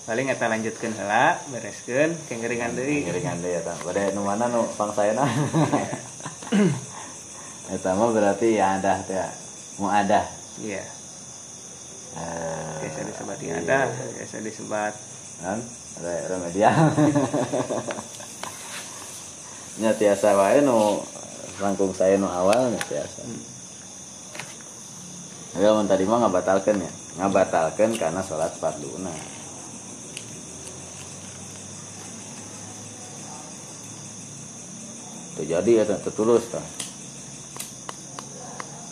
Paling eta lanjutkeun heula, bereskeun, kengeringan deui. Ngiringan deui eta bade nu mana nu pangsayana eta mah berarti ya ada teh mau ada Iya, eh biasa disebat ada, biasa disebat. Kan re- remedial nya tiasa wae nu langkung saya nu awal nya tiasa. Mun tadi mah ngabatalkeun ya. Ngabatalkeun karena sholat farduna jadi ya tuh tulus tah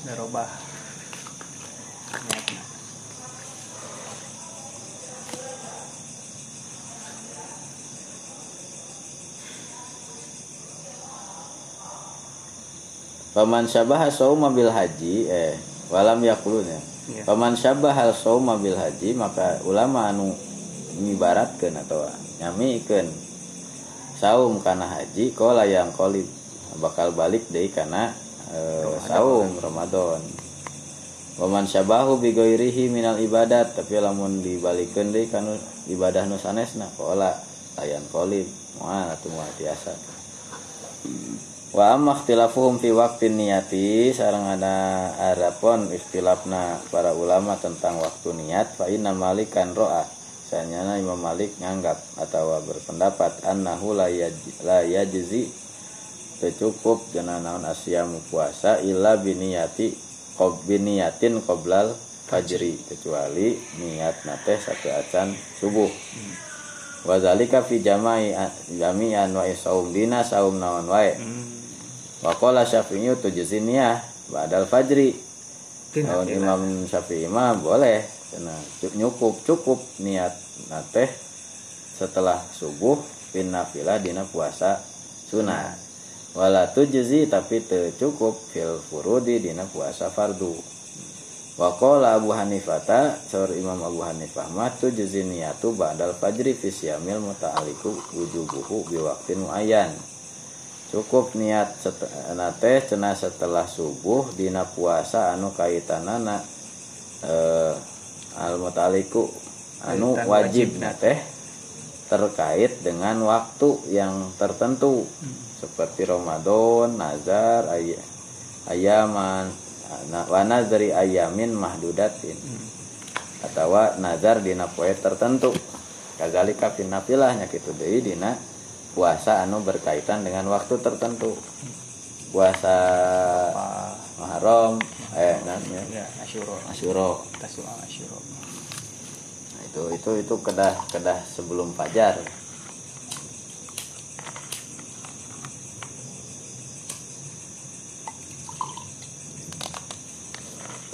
darobah. Niatna. Paman syabaha sauma bil haji eh walam yakulun ya. Iya. paman syabah hal sauma bil haji maka ulama anu ngibaratkeun atau nyamikeun saum kana haji kola yang kolib bakal balik deui kana eh, saum Ramadan. Waman syabahu bi ghairihi minal ibadat. Tapi lamun dibalikeun deui kana ibadah nu sanesna kola layan kolib. Moal atuh moal tiasa. Wa amma ikhtilafuhum fi waqtin niyati sareng ada arapon ikhtilafna para ulama tentang waktu niat fa inna malikan ro'a sanyana Imam Malik nganggap atau berpendapat annahu la yaj- la yajzi cukup. Dina naon asyamu puasa illa biniyati qob biniyatin qoblal fajri. Kecuali niat nate satu acan subuh. Wa zalika fi jama'i jami'an wa saum dina saum naon wae. Hmm. wa qala syafi'i tujzi niyah ba'dal fajri. Tina. Imam Syafi'i mah boleh. Karena cukup cukup niat nate setelah subuh. Pin nafilah dina puasa sunat wala tujzi tapi teu cukup fil furudi dina puasa fardu. Wa qala Abu Hanifata saur Imam Abu Hanifah mah tujzi niyatu ba'dal fajri fi syamil muta'alliqu wujubuhu bi waqtin muayyan. Cukup niat nate cenah setelah subuh dina puasa anu kaitanana eh, al mutaliku anu wajib nate terkait dengan waktu yang tertentu seperti Ramadan, nazar, ay ayaman, wa nazari ayamin mahdudatin. Atau nazar dina poe tertentu. Kadzalika fin nafilah nya kitu deui dina puasa anu berkaitan dengan waktu tertentu. Puasa Apa? Muharram eh namanya Ya, Asyura. Asyura Tasua Asyura. Nah, itu itu itu kedah kedah sebelum fajar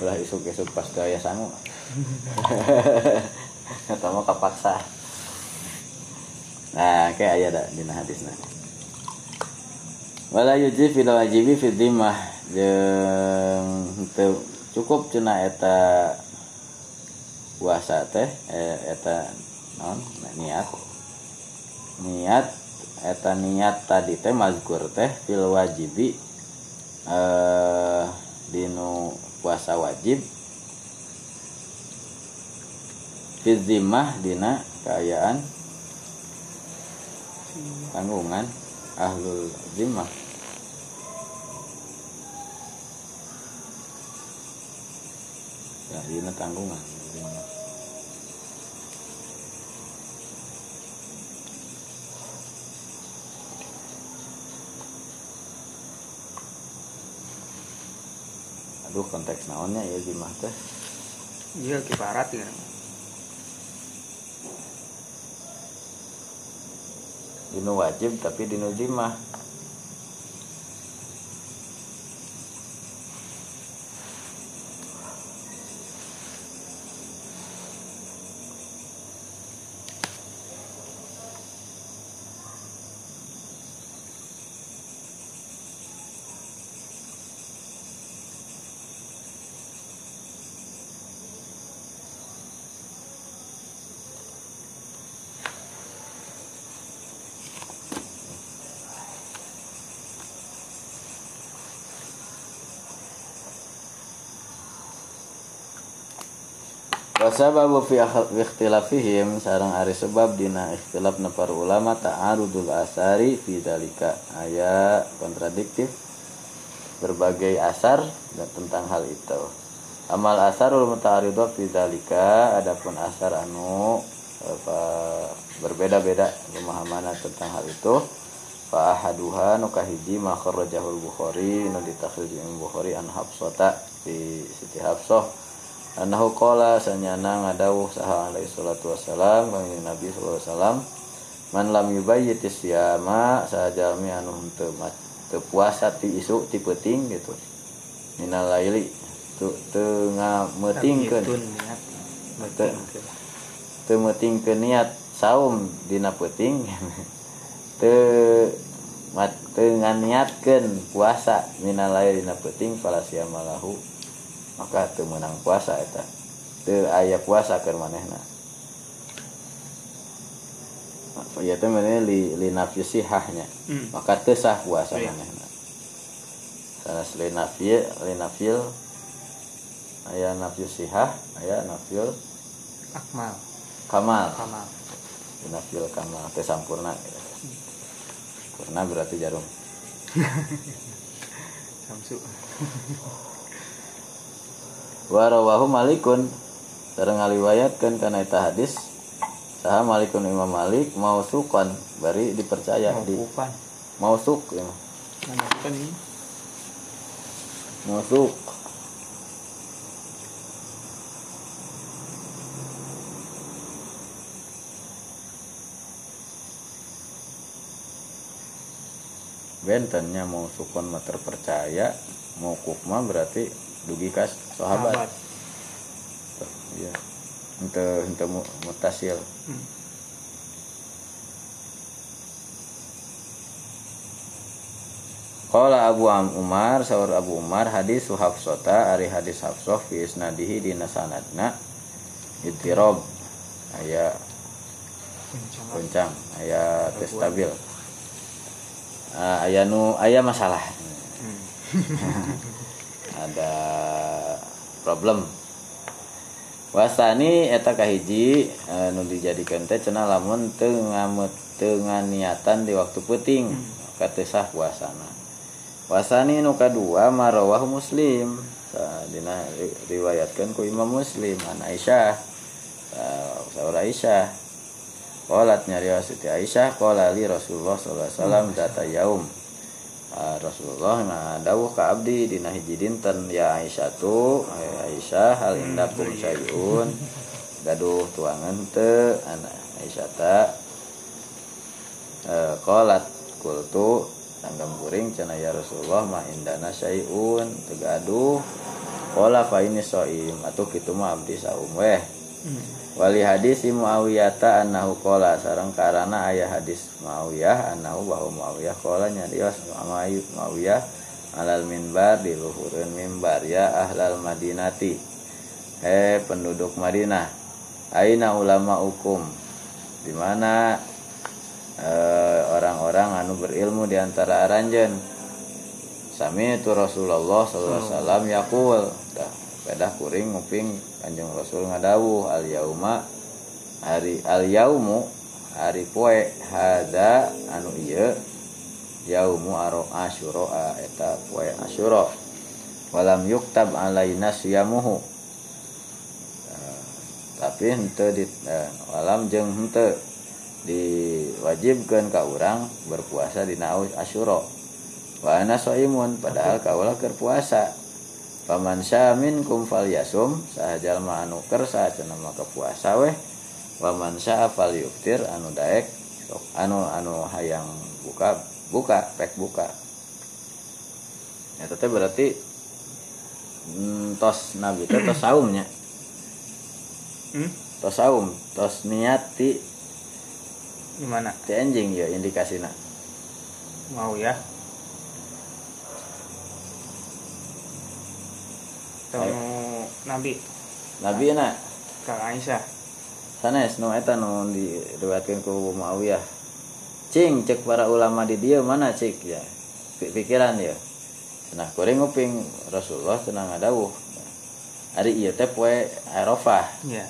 Ulah isuk-isuk pas gaya sangu. Eta mah kapaksa Nah, kayak aya da dina hadisna. Wala yuji fil wajibi fi dhimmah. Jeung teu cukup cenah eta puasa teh eh, eta naon niat. Niat eta niat tadi teh mazkur teh fil wajibi eh dinu puasa wajib fi dhimmah dina kaayaan tanggungan ahlul zimmah. Ya dina tanggungan aduh konteks naonnya ya zimmah teh Iya kiparat ya. dinu wajib tapi dinu zimmah Wasababu fi ikhtilafihim sarang ari sebab dina ikhtilafna para ulama ta'arudul asari fi dalika. Aya kontradiktif. Berbagai asar dan tentang hal itu. Amal asarul muta'aridah fi dalika adapun asar anu apa, berbeda-beda pemahaman tentang hal itu. Fa ahaduha nu kahiji bukhari nu ditakhrij Imam bukhari an hafsata di siti hafsah Anahu qala sanyana ngadawuh saha alaihi salatu wassalam kanjeng Nabi sallallahu alaihi wasallam man lam yubayyit isyama sajalmi anu henteu teu puasa ti isu ti peuting gitu. Minal laili tu teu ngametingkeun teu metingkeun niat saum dina peuting teu mat teu nganiatkeun puasa minal laili dina peuting fala siyama lahu maka teu menang puasa eta. Teu aya puasa keur manehna. Ya teh manehna li li sihahnya. Hmm. maka teu sah puasa Iya. manehna. Sanes li li nafil aya nafyu sihah aya nafyu akmal. kamal. Kamal. Li nafil kamal teu sampurna. Purna berarti jarum. Samsu warawahu malikun. Sareng ngaliwayatkeun kana eta hadis. Saha malikun imam malik mausukan. Bari dipercaya di mauqufan mausuk ya. Ini. Mausuk. Bentennya mau sukun mah terpercaya. Mau mah berarti dugi kas sahabat. Ente ente mu- mutasil. Hmm. Qala Abu Umar sahur Abu Umar hadis Hafsata ari hadis Hafsah fi isnadihi dina sanadna ittirob aya Kencang. goncang aya teu stabil Ah, aya nu aya masalah Hmm. ada problem. Wasani eta kahiji eh, nu dijadikan teh cenah lamun teu nganiatan di waktu peuting maka teu sah puasana. Wasani nu kadua marawah muslim. Dina ri- riwayatkeun ku Imam Muslim an Aisyah. Sa- saur Aisyah. Qalat nyarios Siti Aisyah qala li Rasulullah sallallahu alaihi wasallam data yaum Ah, Rasulullah nah dawuh ka abdi dina hiji dinten ya Aisyah tu. Hai Aisyah hal indakum sayun gaduh tuangan teu anak Aisyah ta. Eh qalat kultu tanggam kuring cenah ya Rasulullah ma indana sayun teu gaduh qala fa ini shaim. Atuh kitu mah abdi saum weh Wali hadis Muawiyah ta annahu qala sareng karana aya hadis Muawiyah annahu bahwa Muawiyah qala nyarios Muawi- Muawiyah alal minbar di luhureun mimbar ya ahlal Madinati. He penduduk Madinah aina ulama hukum di mana eh, orang-orang anu berilmu di antara aranjeun? Sami itu Rasulullah sallallahu alaihi wasallam dah pedah kuring nguping Kanjeng Rasul ngadawuh al yauma hari al yaumu hari poe hada anu ieu yaumu aro asyura eta poe asyura. Walam yuktab alaina siyamuhu Eh, tapi henteu di eh, walam jeung henteu diwajibkeun ka urang berpuasa dina asyura. Wa ana shaimun padahal kaula keur puasa paman syamin kum fal yasum sahajal ma anu kersa cenah maka puasa weh. Waman syaa fal yuftir anu daek anu anu hayang buka buka pek buka. Ya teh berarti mm, tos nabi teh tos saumnya Hmm? tos saum tos niat ti gimana? Ti anjing ya indikasina. Mau ya Temu Nabi. Nabi na Kang Aisyah. Sanes nu eta nu diriwayatkeun ku Muawiyah. Cing cek para ulama di dia mana cik? Ya Pi- pikiran ya nah kuring nguping Rasulullah cenah ngadawuh. Ari ieu teh poe Arafah. Ya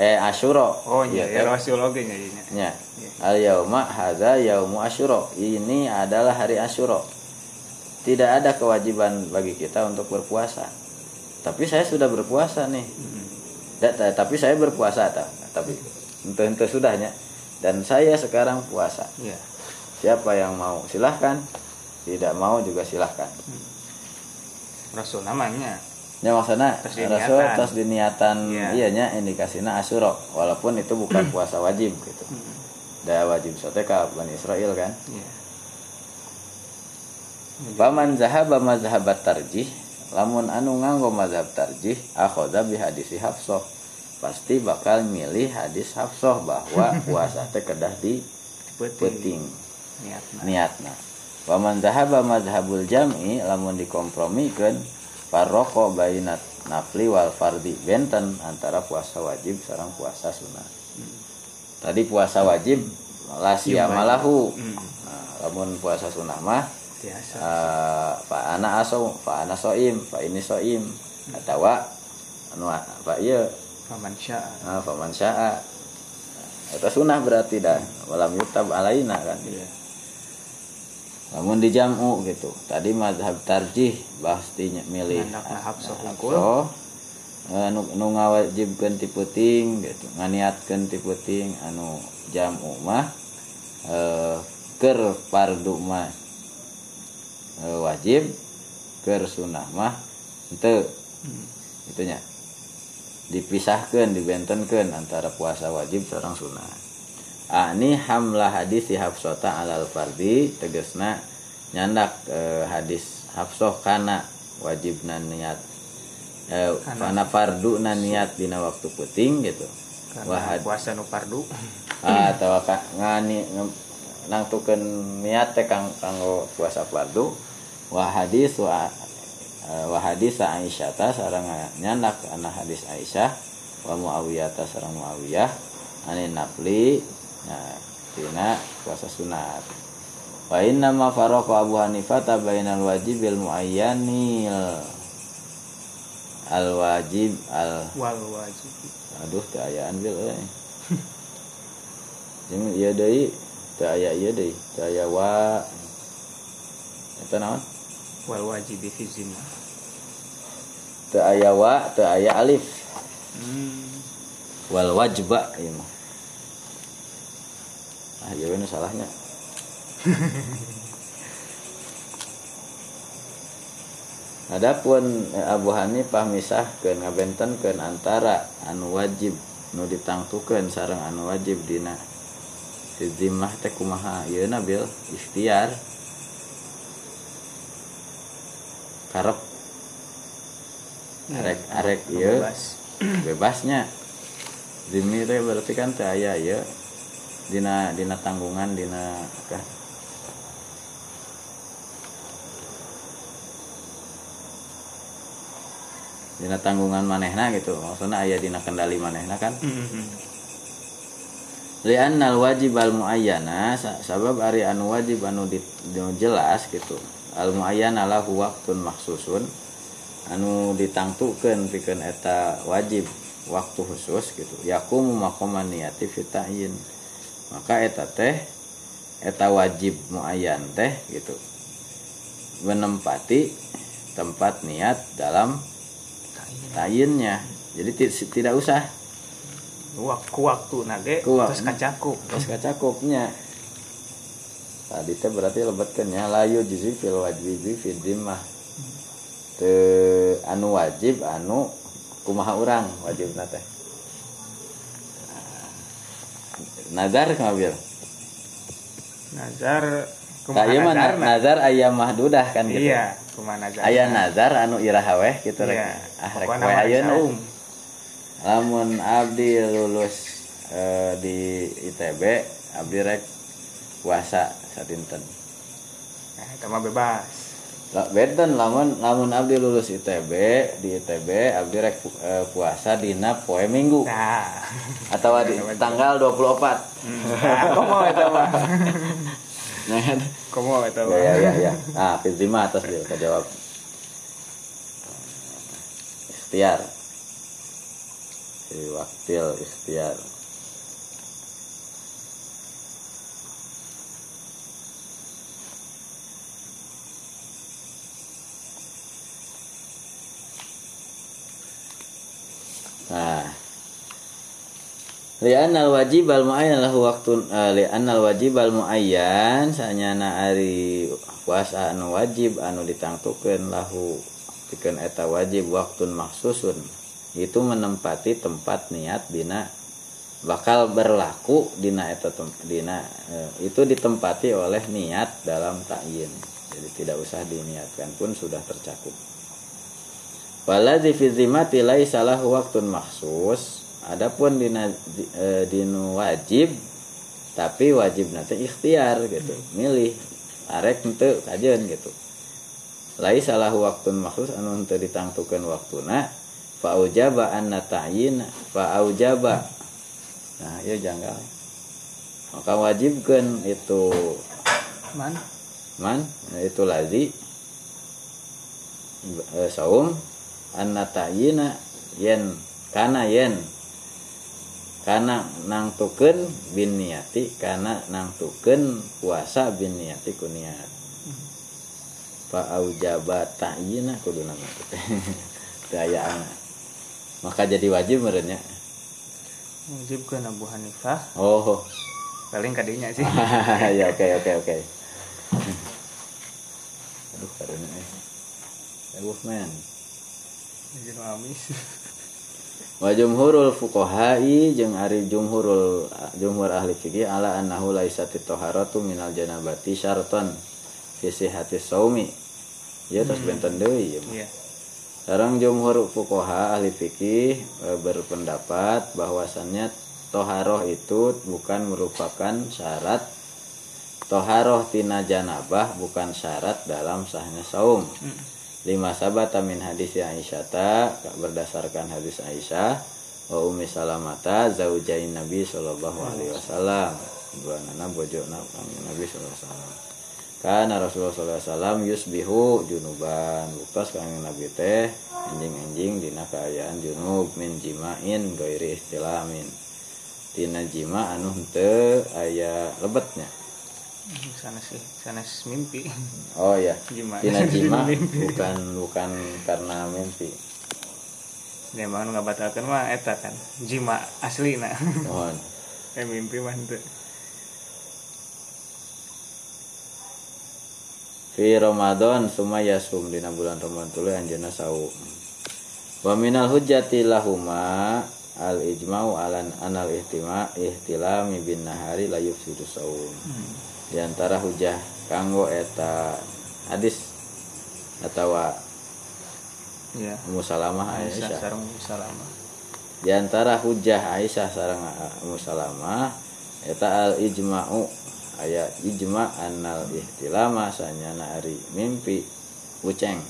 eh Asyura. Oh iya ya teh. Rasul oge nya ieu nya. nya. Iya. al yauma hadza yaumu Asyura. Ini adalah hari Asyura. Tidak ada kewajiban bagi kita untuk berpuasa tapi saya sudah berpuasa nih. Hmm. Tapi saya berpuasa ta. tapi ente ente sudahnya. Dan saya sekarang puasa. Iya. siapa yang mau silahkan. Tidak mau juga silahkan. Rasul namanya. Ya maksudnya rasul tos diniatan Iya. iya nya indikasinya asyuro walaupun itu bukan puasa wajib gitu. Hmm. da wajib sote ka Bani Israel kan? Iya. Paman zahaba mazhabat tarjih lamun anu nganggo mazhab tarjih akhoda bi hadisi Hafsah. Pasti bakal milih hadis Hafsah bahwa puasa teh kedah di penting niatna. niatna. Waman zahaba mazhabul jam'i lamun dikompromikeun farraqo bainat nafli wal fardi benten antara puasa wajib sarang puasa sunnah. Tadi puasa wajib la siyamalahu Hmm. nah, lamun puasa sunnah mah biasa. Eh, fa ana aso fa ana soim fa ini soim. Atau anu fa ieu paman sya'a nah, fa man syaa eta sunnah berarti dah. Walam yutab alaina kan? Iya. Namun dijamu gitu. Tadi mazhab tarjih pastinya milih. Hungkul. hafsah, eh, nu, ngawajibkeun ti peuting gitu. Nganiatkeun ti peuting anu jamu mah eh keur fardu mah wajib keur sunnah mah henteu itunya. Dipisahkan dibentenkeun antara puasa wajib sareng sunnah. Ani hamlah hadis si Hafsata alal fardi tegesna nyandak eh, hadis Hafsah kana wajibna niat eh, kana. fardu na niat dina waktu puting gitu. Karena Wahad. puasa nu fardu. Ah, atau ngani nge- nangtukeun niat teh kang kanggo puasa fardu wa hadis wa eh, wa hadis Aisyah ta sareng nyandak ana hadis Aisyah wa Muawiyah ta sareng Muawiyah ani nafli nah tina puasa sunat. Wa inna ma faraqa Abu Hanifah ta bainal wajibil muayyanil al wajib al wal wajib. Aduh teu aya ambil euy. Jeung ieu deui teu aya ieu deui teu aya wa eta naon wal wajib fi zimmah teu aya wa teu aya alif. Hmm. wal wajba ieu mah. Ah ieu nu salahnya. Adapun eh, Abu Hanifah misahkeun ngabentenkeun antara anu wajib nu ditangtukeun sareng anu wajib dina. Si zimmah teh kumaha? Ieu bil ikhtiar karep arek arek ieu bebas bebasnya. Zimmi teh berarti kan teh aya ieu dina dina tanggungan dina kah dina tanggungan manehna gitu. Maksudnya aya dina kendali manehna kan. Hmm. li'annal wajib al muayyana sa- sabab ari anu wajib anu di, anu jelas gitu al muayyana lahu waktun maksusun anu ditangtukeun pikeun eta wajib waktu khusus gitu. Yakumu maqaman niyati fitayin maka eta teh eta wajib muayyan teh gitu. Menempati tempat niat dalam tayinnya. Jadi ti- tidak usah. Waktu waktu nage terus kacakup terus kacakupnya tadi teh berarti lebetkeunnya layu jizi fil wajibi fil dimmah. Te anu wajib anu kumaha urang wajib teh? Nazar kabil nazar kumaha kayak mah nazarna? nazar ayam mahdudah kan gitu. Iya kumaha nazar aya nazar anu irahaweh gitu iya ah rek mah ayeuna. saum. lamun abdi lulus eh, di ITB abdi rek puasa satinten nah itu mah bebas. Lah, beden lamun lamun abdi lulus ITB di ITB abdi rek eh, puasa dina poe minggu. Nah. Atau di tanggal 24 nah komo itu mah. Nah kan? komo ya mah. Ya ya ya. Ah Fizima atas dia jawab. Ikhtiar. Si waktil ikhtiar li'annal wajib al muayyan lahu waktun uh, li'annal wajib al muayyan sanyana ari puasa anu wajib anu ditangtukeun lahu pikeun eta wajib waktun maksusun itu menempati tempat niat dina bakal berlaku dina eta dina eh, itu ditempati oleh niat dalam ta'yin jadi tidak usah diniatkan pun sudah tercakup Waladzi fi zimmati laisa lahu waktun maksus. Adapun dina di- eh, dinu wajib tapi wajib nanti ikhtiar gitu, milih arek henteu kajeun gitu. Laisa lahu waktun maksus anu henteu ditangtukeun waktuna fa aujaba anna ta'yin fa aujaba. Nah ya janggal. Maka wajibkan itu. Man? Man nah, itu lazi. Eh, saum anna ta'yina yen kana yen kana nangtukeun bin niati kana nangtukeun puasa bin niati ku niat. Fa aujaba ta'yina kudu nama daya maka jadi wajib merenya wajib kan Abu Hanifah. Oh. Paling kadinya sih. Ya oke oke oke. Aduh karena eh. Men izin amis wa jumhurul fuqaha'i jeung ari jumhurul jumhur ahli fikih ala annahu laisat taharatu minal janabati syartan fi sihhati saumi ya terus benten deui ya iya. Sekarang jumhur fukoha ahli fikih e, berpendapat bahwasannya toharoh itu bukan merupakan syarat toharoh tina janabah bukan syarat dalam sahnya saum. Lima sabata min hadis Aisyah berdasarkan hadis Aisyah wa Ummi Salamata zaujain Nabi sallallahu alaihi wasallam. Dua nana bojo Nabi sallallahu alaihi wasallam. Karena Rasulullah SAW yusbihu junuban Buktos kang Nabi teh Anjing-anjing dina keayaan junub Min jimain goiri istilamin Tina jima anu hente aya lebetnya sana sih sana mimpi Oh ya jima Mimpi. bukan bukan karena mimpi ya emang nggak batalkan mah eta kan jima asli nah Mohon eh mimpi mah henteu. Fi Ramadan sumaya sum dina bulan Ramadan tuluy anjeunna saum. Wa minal hujjati lahuma al ijma'u alan anal ihtima ihtilami bin nahari la yufsidu saum. Di antara hujah kanggo eta hadis atawa ya. Ummu Salamah Aisyah. Di antara hujah Aisyah sareng Ummu Salamah eta al ijma'u aya ijma anal ihtilama sanyana ari mimpi uceng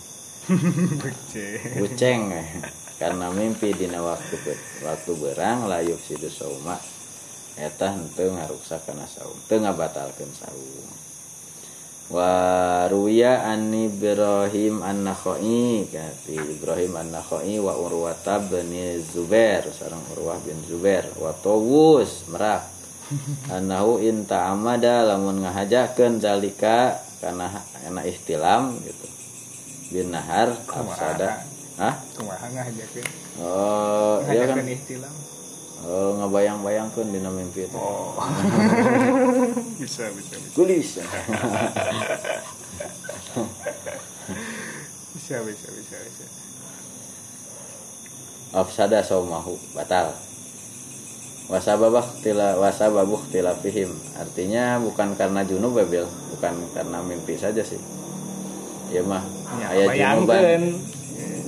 uceng eh. karena mimpi dina waktu waktu berang layuk sidu sauma eta henteu ngaruksak kana saum teu ngabatalkeun saum. Wa ruya an Ibrahim an-Nakhai kati Ibrahim an-Nakhai wa Urwata bin Zubair sareng Urwah bin Zubair. Wa Tawus merak. Anahu in ta'amada lamun ngahajakeun zalika kana kana ihtilam gitu. Bin nahar afsada hah? Kumaha ngajakeun oh iya kan? Ihtilam oh ngabayang-bayangkeun dina mimpi itu oh. Bisa bisa bisa. Bisa bisa bisa bisa. Afsada saumahu batal. Wasababah tila wasababuh tilafihim artinya bukan karena junub ya Bil. Bukan karena mimpi saja sih. Ya mah. Ya aya bayangkeun junuban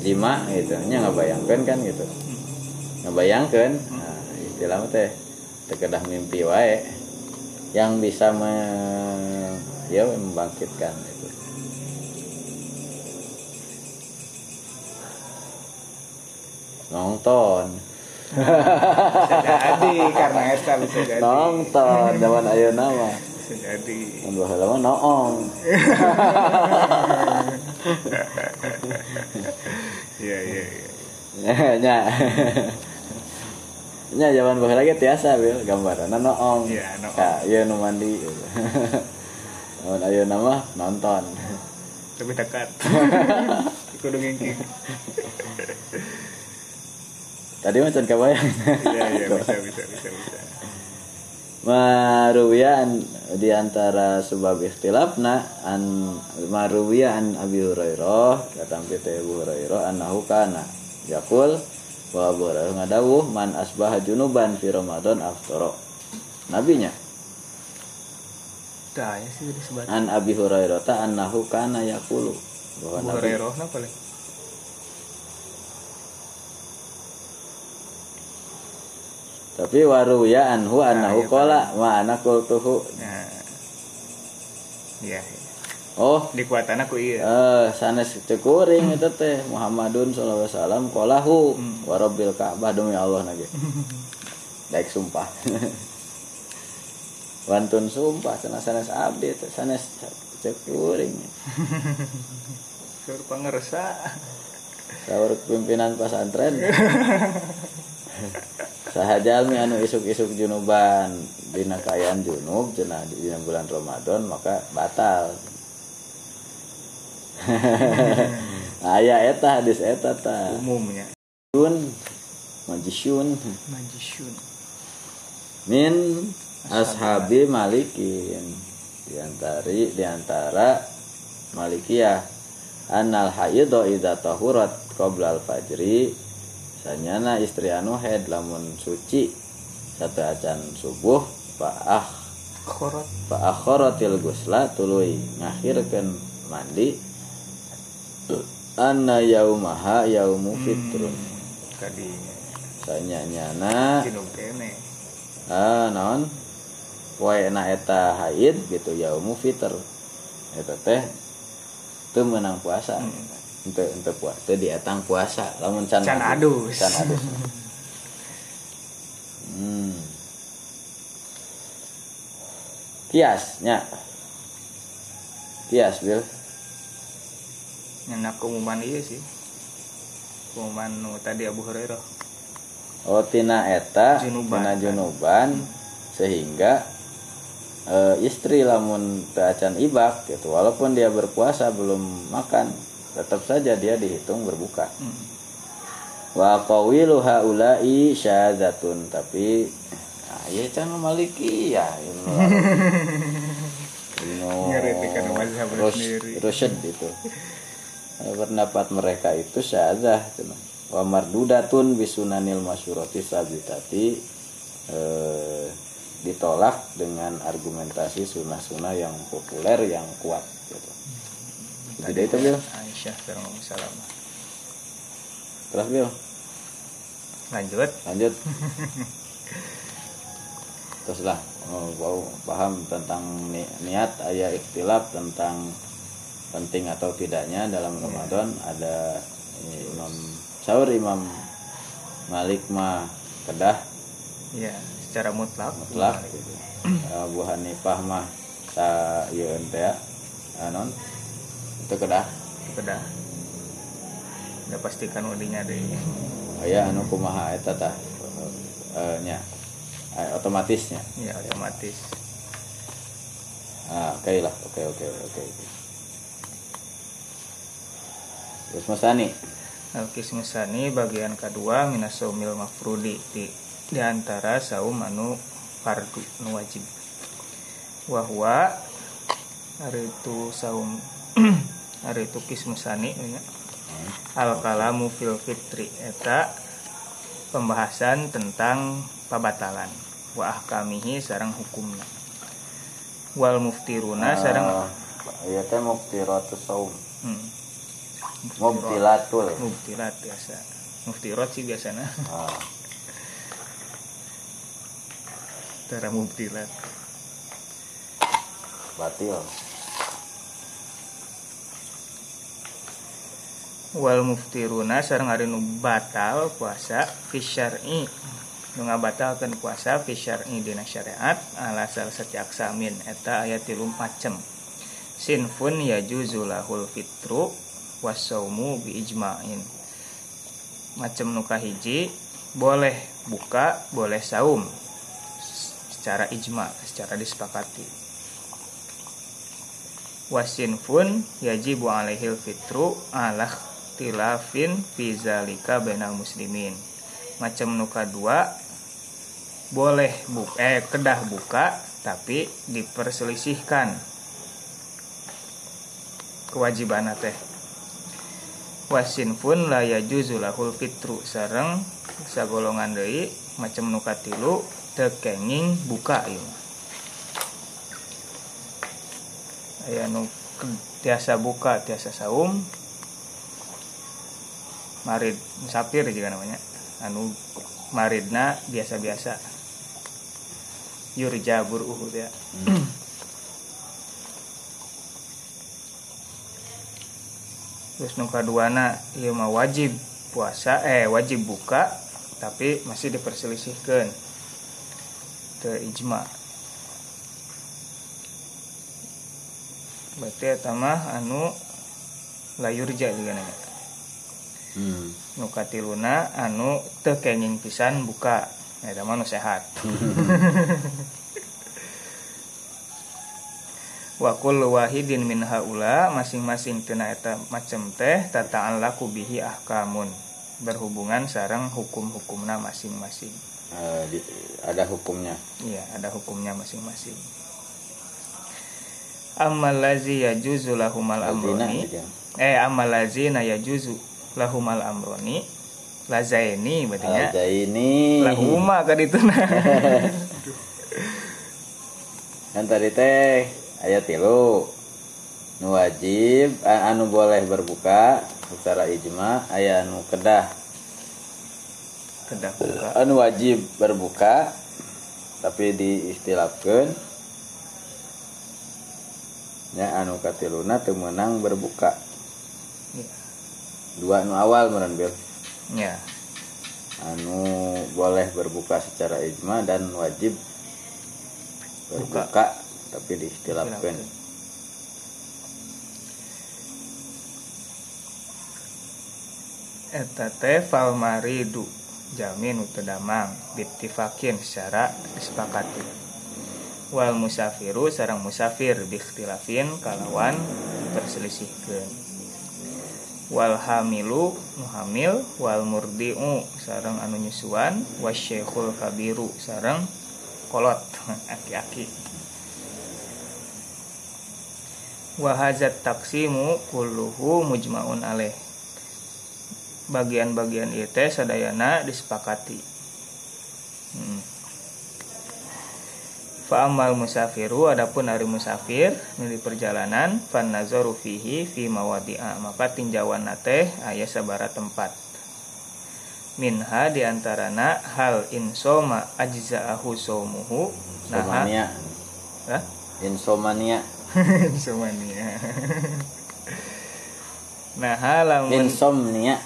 jima gitu. Nya ngabayangkeun kan gitu. Ngabayangkeun istilah mah teh terkedah mimpi wae yang bisa me, ya membangkitkan itu. Nonton bisa jadi karena eta bisa jadi. Nonton zaman ayo nama bisa jadi. Dua halaman noong. Iya iya iya. Nya nya zaman baheula lagi tiasa bil. Gambaran noong Iya, noong. Ka, ieu nu mandi. Zaman ayo nama nonton. Tapi dekat. Kudu ngingking tadi macam kabayang iya iya bisa bisa bisa bisa. Maruwiya an di antara sebab ikhtilafna an maruwiya an Abi Hurairah kata Abu Hurairah annahu kana yaqul wa Abu ngadawuh man asbaha junuban fi Ramadan aftara. Nabinya. Dah ya sih disebut an Abi Hurairah ta annahu kana yaqulu. Bahwa nabi Hurairah na paling tapi waruwiya anhu annahu iya, qala ma ana qultuhu. Nah. Iya iya. Oh. Dikuatan aku iya. Eh sanes cekuring itu teh Muhammadun sallallahu alaihi wasallam qalahu Hmm. warabil Ka'bah demi Allah nage. Daek sumpah. Wantun sumpah sanes sanes abdi teh sanes cekuring suruh pangersa. Sahur pimpinan pesantren. Sahajalmi anu isuk-isuk junuban dina kayaan junub di dina bulan Ramadan maka batal aya eta hadis eta ta. Umumnya. Yun majisyun majisyun min ashabi malikin. Diantari di antara malikiyah. Annal haidho idza tahurat qabla al fajri sanyana istri anu head lamun suci. Satu acan subuh faah korot faakharatil gusla tuluy ngakhirkeun mandi anna yaumaha yaumu fitrun. kadinya sanyanyana. Jinub kene. Ah naon? Poe na eta haid gitu yaumu fitr. Eta teh teu meunang puasa. Hmm. ente ente puasa teu dietang puasa. Lamun can Can adus. can adus. Hmm. kiasnya. Kias bil nyenak keumuman iya sih keumuman nu tadi Abu Hurairah oh tina eta Junuban, tina kan? junuban sehingga eh, istri lamun teu acan ibak gitu walaupun dia berpuasa belum makan tetap saja dia dihitung berbuka Hmm. wa qawilu haula'i syadzatun tapi ah ya can maliki ya Ibnu Ibnu Ngeritikan mazhab Rus- sendiri. Rusyd itu pendapat mereka itu syadzah cenah. wa mardudatun bisunanil masyurati sabitati eh, ditolak dengan argumentasi sunnah-sunnah yang populer yang kuat gitu. Jadi itu Bil. Aisyah Salam Terus Bil, lanjut lanjut. Terus lah, oh, mau paham tentang ni- niat ayat ikhtilaf tentang penting atau tidaknya dalam Ramadan ada ini, Imam Sahur Imam Malik mah kedah. Ya secara mutlak. Mutlak gitu. Abu Hanifah mah sa ieu teh ya, anon itu kedah. Sudah udah pastikan udinya deh. Aya anu kumaha eta tah? Eh, nya. Eh, otomatisnya. Ya otomatis. Ah oke lah. Oke oke oke terus Masani Al-Qismu Sani bagian kedua minas saumil mafrudi di, di antara saum anu fardu nu wajib. Wahwa hari itu saum hari itu kismu sani nya. al kalamu fil fitri eta pembahasan tentang pabatalan. Wa ahkamihi sarang hukumna. Wal muftiruna sarang Ah, ieu teh muftiratus saum. Hmm, mubtilatul. Muftirat biasa. Muftirat sih biasanya. Ah. Tara mubtilat. Batil. Wal muftiruna sareng ari nu batal puasa fi syar'i. Nu ngabatalkeun puasa fi syar'i dina syariat ala salah setiap samin eta aya tilu macem sinfun yajuzu lahul fitru wasaumu bi ijma'in macem nu kahiji boleh buka boleh saum. Secara ijma secara disepakati. Wasinfun yajibu alaihil fitru ala tilafin fi zalika bainal muslimin. Macam nuka dua boleh buka eh kedah buka tapi diperselisihkan. Kewajiban teh wasinfun la yajuzu lahul fitru. Sareng sagolongan deui macam nuka tilu tekenging buka mah. aya nu tiasa buka tiasa saum. Marid musafir juga namanya. Anu maridna biasa-biasa. Yurja buruh ya terus nu kaduana ieu mah wajib puasa eh wajib buka tapi masih diperselisihkan ke ijma. Berarti eta mah anu layurja juga nanya. Hmm. nu katiluna anu teu kenging pisan buka. Eta mah nu sehat wa kullu wahidin min haula masing-masing tina eta macem teh tataan laku bihi ahkamun. Berhubungan sarang hukum-hukumna masing-masing. Di- ada hukumnya. Iya ada hukumnya masing-masing. Amal lazi yajuzu lahumal Lazina amroni. eh amal lazina yajuzu lahumal amroni. Lazaini berarti nya Ada ini lahuma ka dituna kan tadi teh ayat tilu nu wajib anu boleh berbuka secara ijma aya anu kedah. Kedah buka. Anu wajib berbuka tapi diistilahkan ya anu katiluna teu meunang berbuka. Iya. dua anu awal meureun Bil ya. Anu boleh berbuka secara ijma dan wajib berbuka tapi diistilahkan. Eta teh fal maridu jamin utedamang bittifakin secara disepakati. Wal musafiru sarang musafir bikhtilafin kalawan perselisihkeun wal hamilu nu hamil wal murdiu sarang anu nyusuan wasyaikhul kabiru sarang kolot aki-aki wahazat taksimu kulluhu mujmaun alaih bagian-bagian teh sadayana disepakati. Hmm. Fa amal musafiru adapun ari musafir di perjalanan fan nazaru fihi fi mawadi'a maka tinjauan teh aya sabara tempat. Minha diantarana hal insoma ajza'ahu saumuhu nah insomnia Hah? insomnia. Nah lamun insomnia.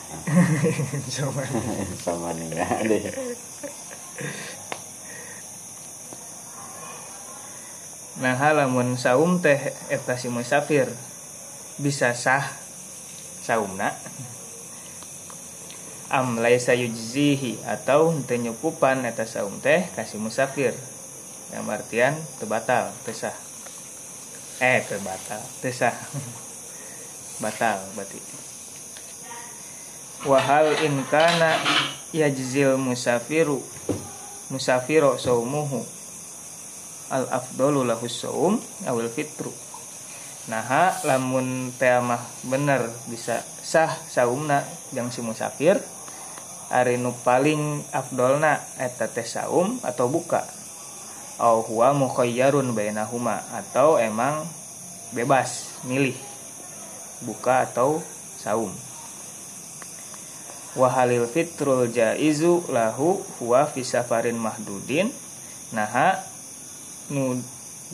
Insomnia. Insomnia. Nah lamun saum teh eta si musafir. Bisa sah saumna? Am laisa yujzihi atau henteu nyukupan eta saum teh kasih musafir. Yang artian teu batal teu sah eh teu batal. Teu sah batal berarti. Wahal in kana yajzil musafiru musafiro saumuhu. Al afdalu lahu saum awil fitru. Nah lamun teh mah bener bisa sah saumna yang si musafir ari nu paling afdolna eta teh saum atau buka au huwa mukhayyarun bainahuma atau emang bebas milih buka atau saum. Wahalil fitrul jaizu lahu huwa fi safarin mahdudin naha nu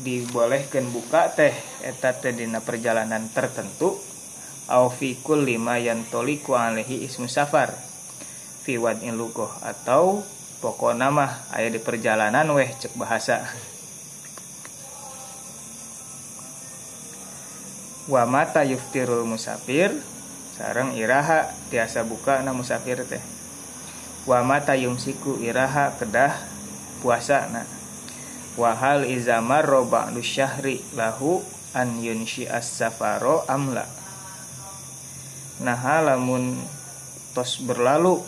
dibolehkan buka teh eta teh dina perjalanan tertentu au fi kulli ma yantoliku alaihi ismu safar fi wad'in lugoh atau pokokna mah aya di perjalanan weh cek bahasa. Wa mata yuftirul musafir sareng iraha tiasa buka na musafir teh. Wa mata yumsiku iraha kedah puasa na. Wahal izamar roba syahri lahu an yunshi as safaro amla nah lamun tos berlalu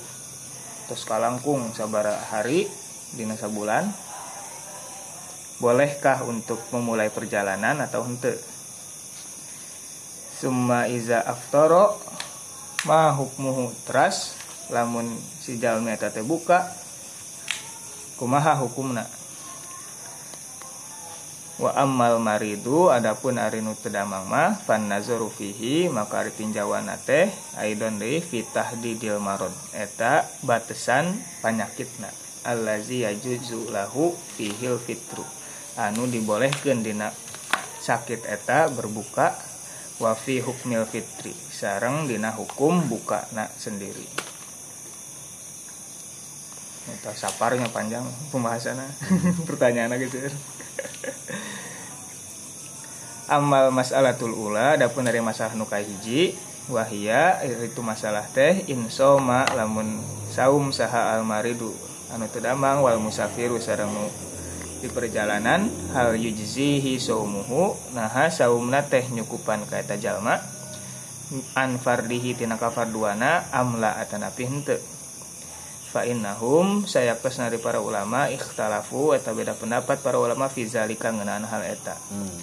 tos kalangkung sabara hari dina sabulan. Bolehkah untuk memulai perjalanan atau hente? Summa iza aftoro ma hukmuhu teras lamun si jalmi buka kumaha hukumna wa ammal maridu adapun ari nu teu damang mah fan nazaru fihi maka ari tinjauan teh aidon deui fi tahdidil marad eta batesan panyakitna. Allazi yajuzu lahu fihil fitru. Anu dibolehkeun dina sakit eta berbuka wa fi hukmil fitri. Sareng dina hukum buka na sendiri Eta saparnya panjang pembahasannya pertanyaannya gitu. Amal masalatul ula adapun dari masalah nukai hiji wahia itu masalah teh insoma lamun saum saha almaridu anu tedamang wal musafiru sareng nu di perjalanan hal yujzihi saumuhu naha saumna teh nyukupan ka eta jalma fardihi tina kafarduana amla atanapi henteu fa innahum sayaktos dari para ulama ikhtalafu eta beda pendapat para ulama fi zalika ngeunaan hal eta. Hmm.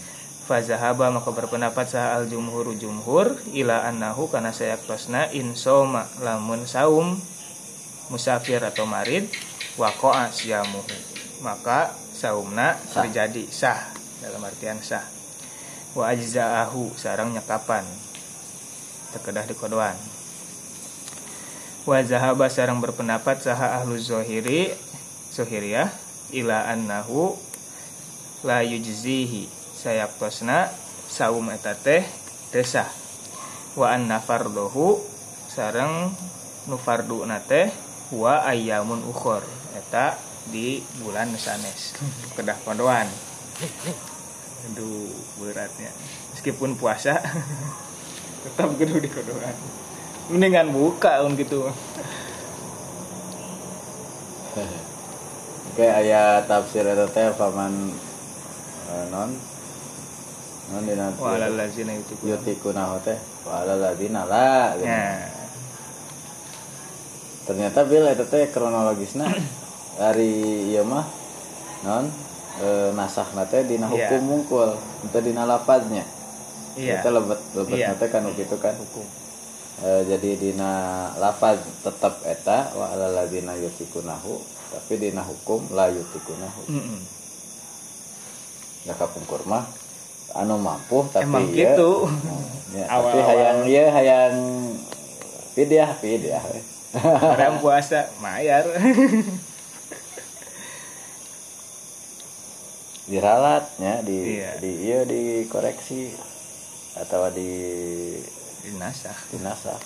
Fazahaba maka berpendapat sah al jumhur jumhur ila annahu karena saya tosna insoma lamun saum musafir atau marid wakoa siamu maka saumna sah. terjadi sah dalam artian sah. Wa ajzaahu sarang nyekapan. Terkedah di kodoan wa zahaba sarang berpendapat saha ahlu zohiri zohiriyah ila annahu la yujzihi sayaktosna saum eta teh desah. Wa anna fardohu sareng nu fardu teh wa ayamun ukhor eta di bulan sanes kedah pondoan. Aduh beratnya. Meskipun puasa tetap gedung di kodoan mendingan buka um gitu Oke ayat tafsir itu teh paman uh, non non dina wala lazina yutikuna teh wala lazina la gitu. ya. ternyata bila itu teh kronologisnya dari iya mah non e, nasah nate dina iya. hukum yeah. mungkul itu dina lapaznya iya. kita lebet lebet yeah. nate kan gitu kan hukum e, jadi dina lapaz tetap eta wa ala ladina yutikunahu tapi dina hukum la yutikunahu. Mm -mm. ya kapungkur mah anu mampu tapi emang ya, gitu. ya, awal, tapi hayang ya hayang pidiah pidiah orang puasa mayar. Diralatnya di iya. di iya dikoreksi atau di dinasah dinasah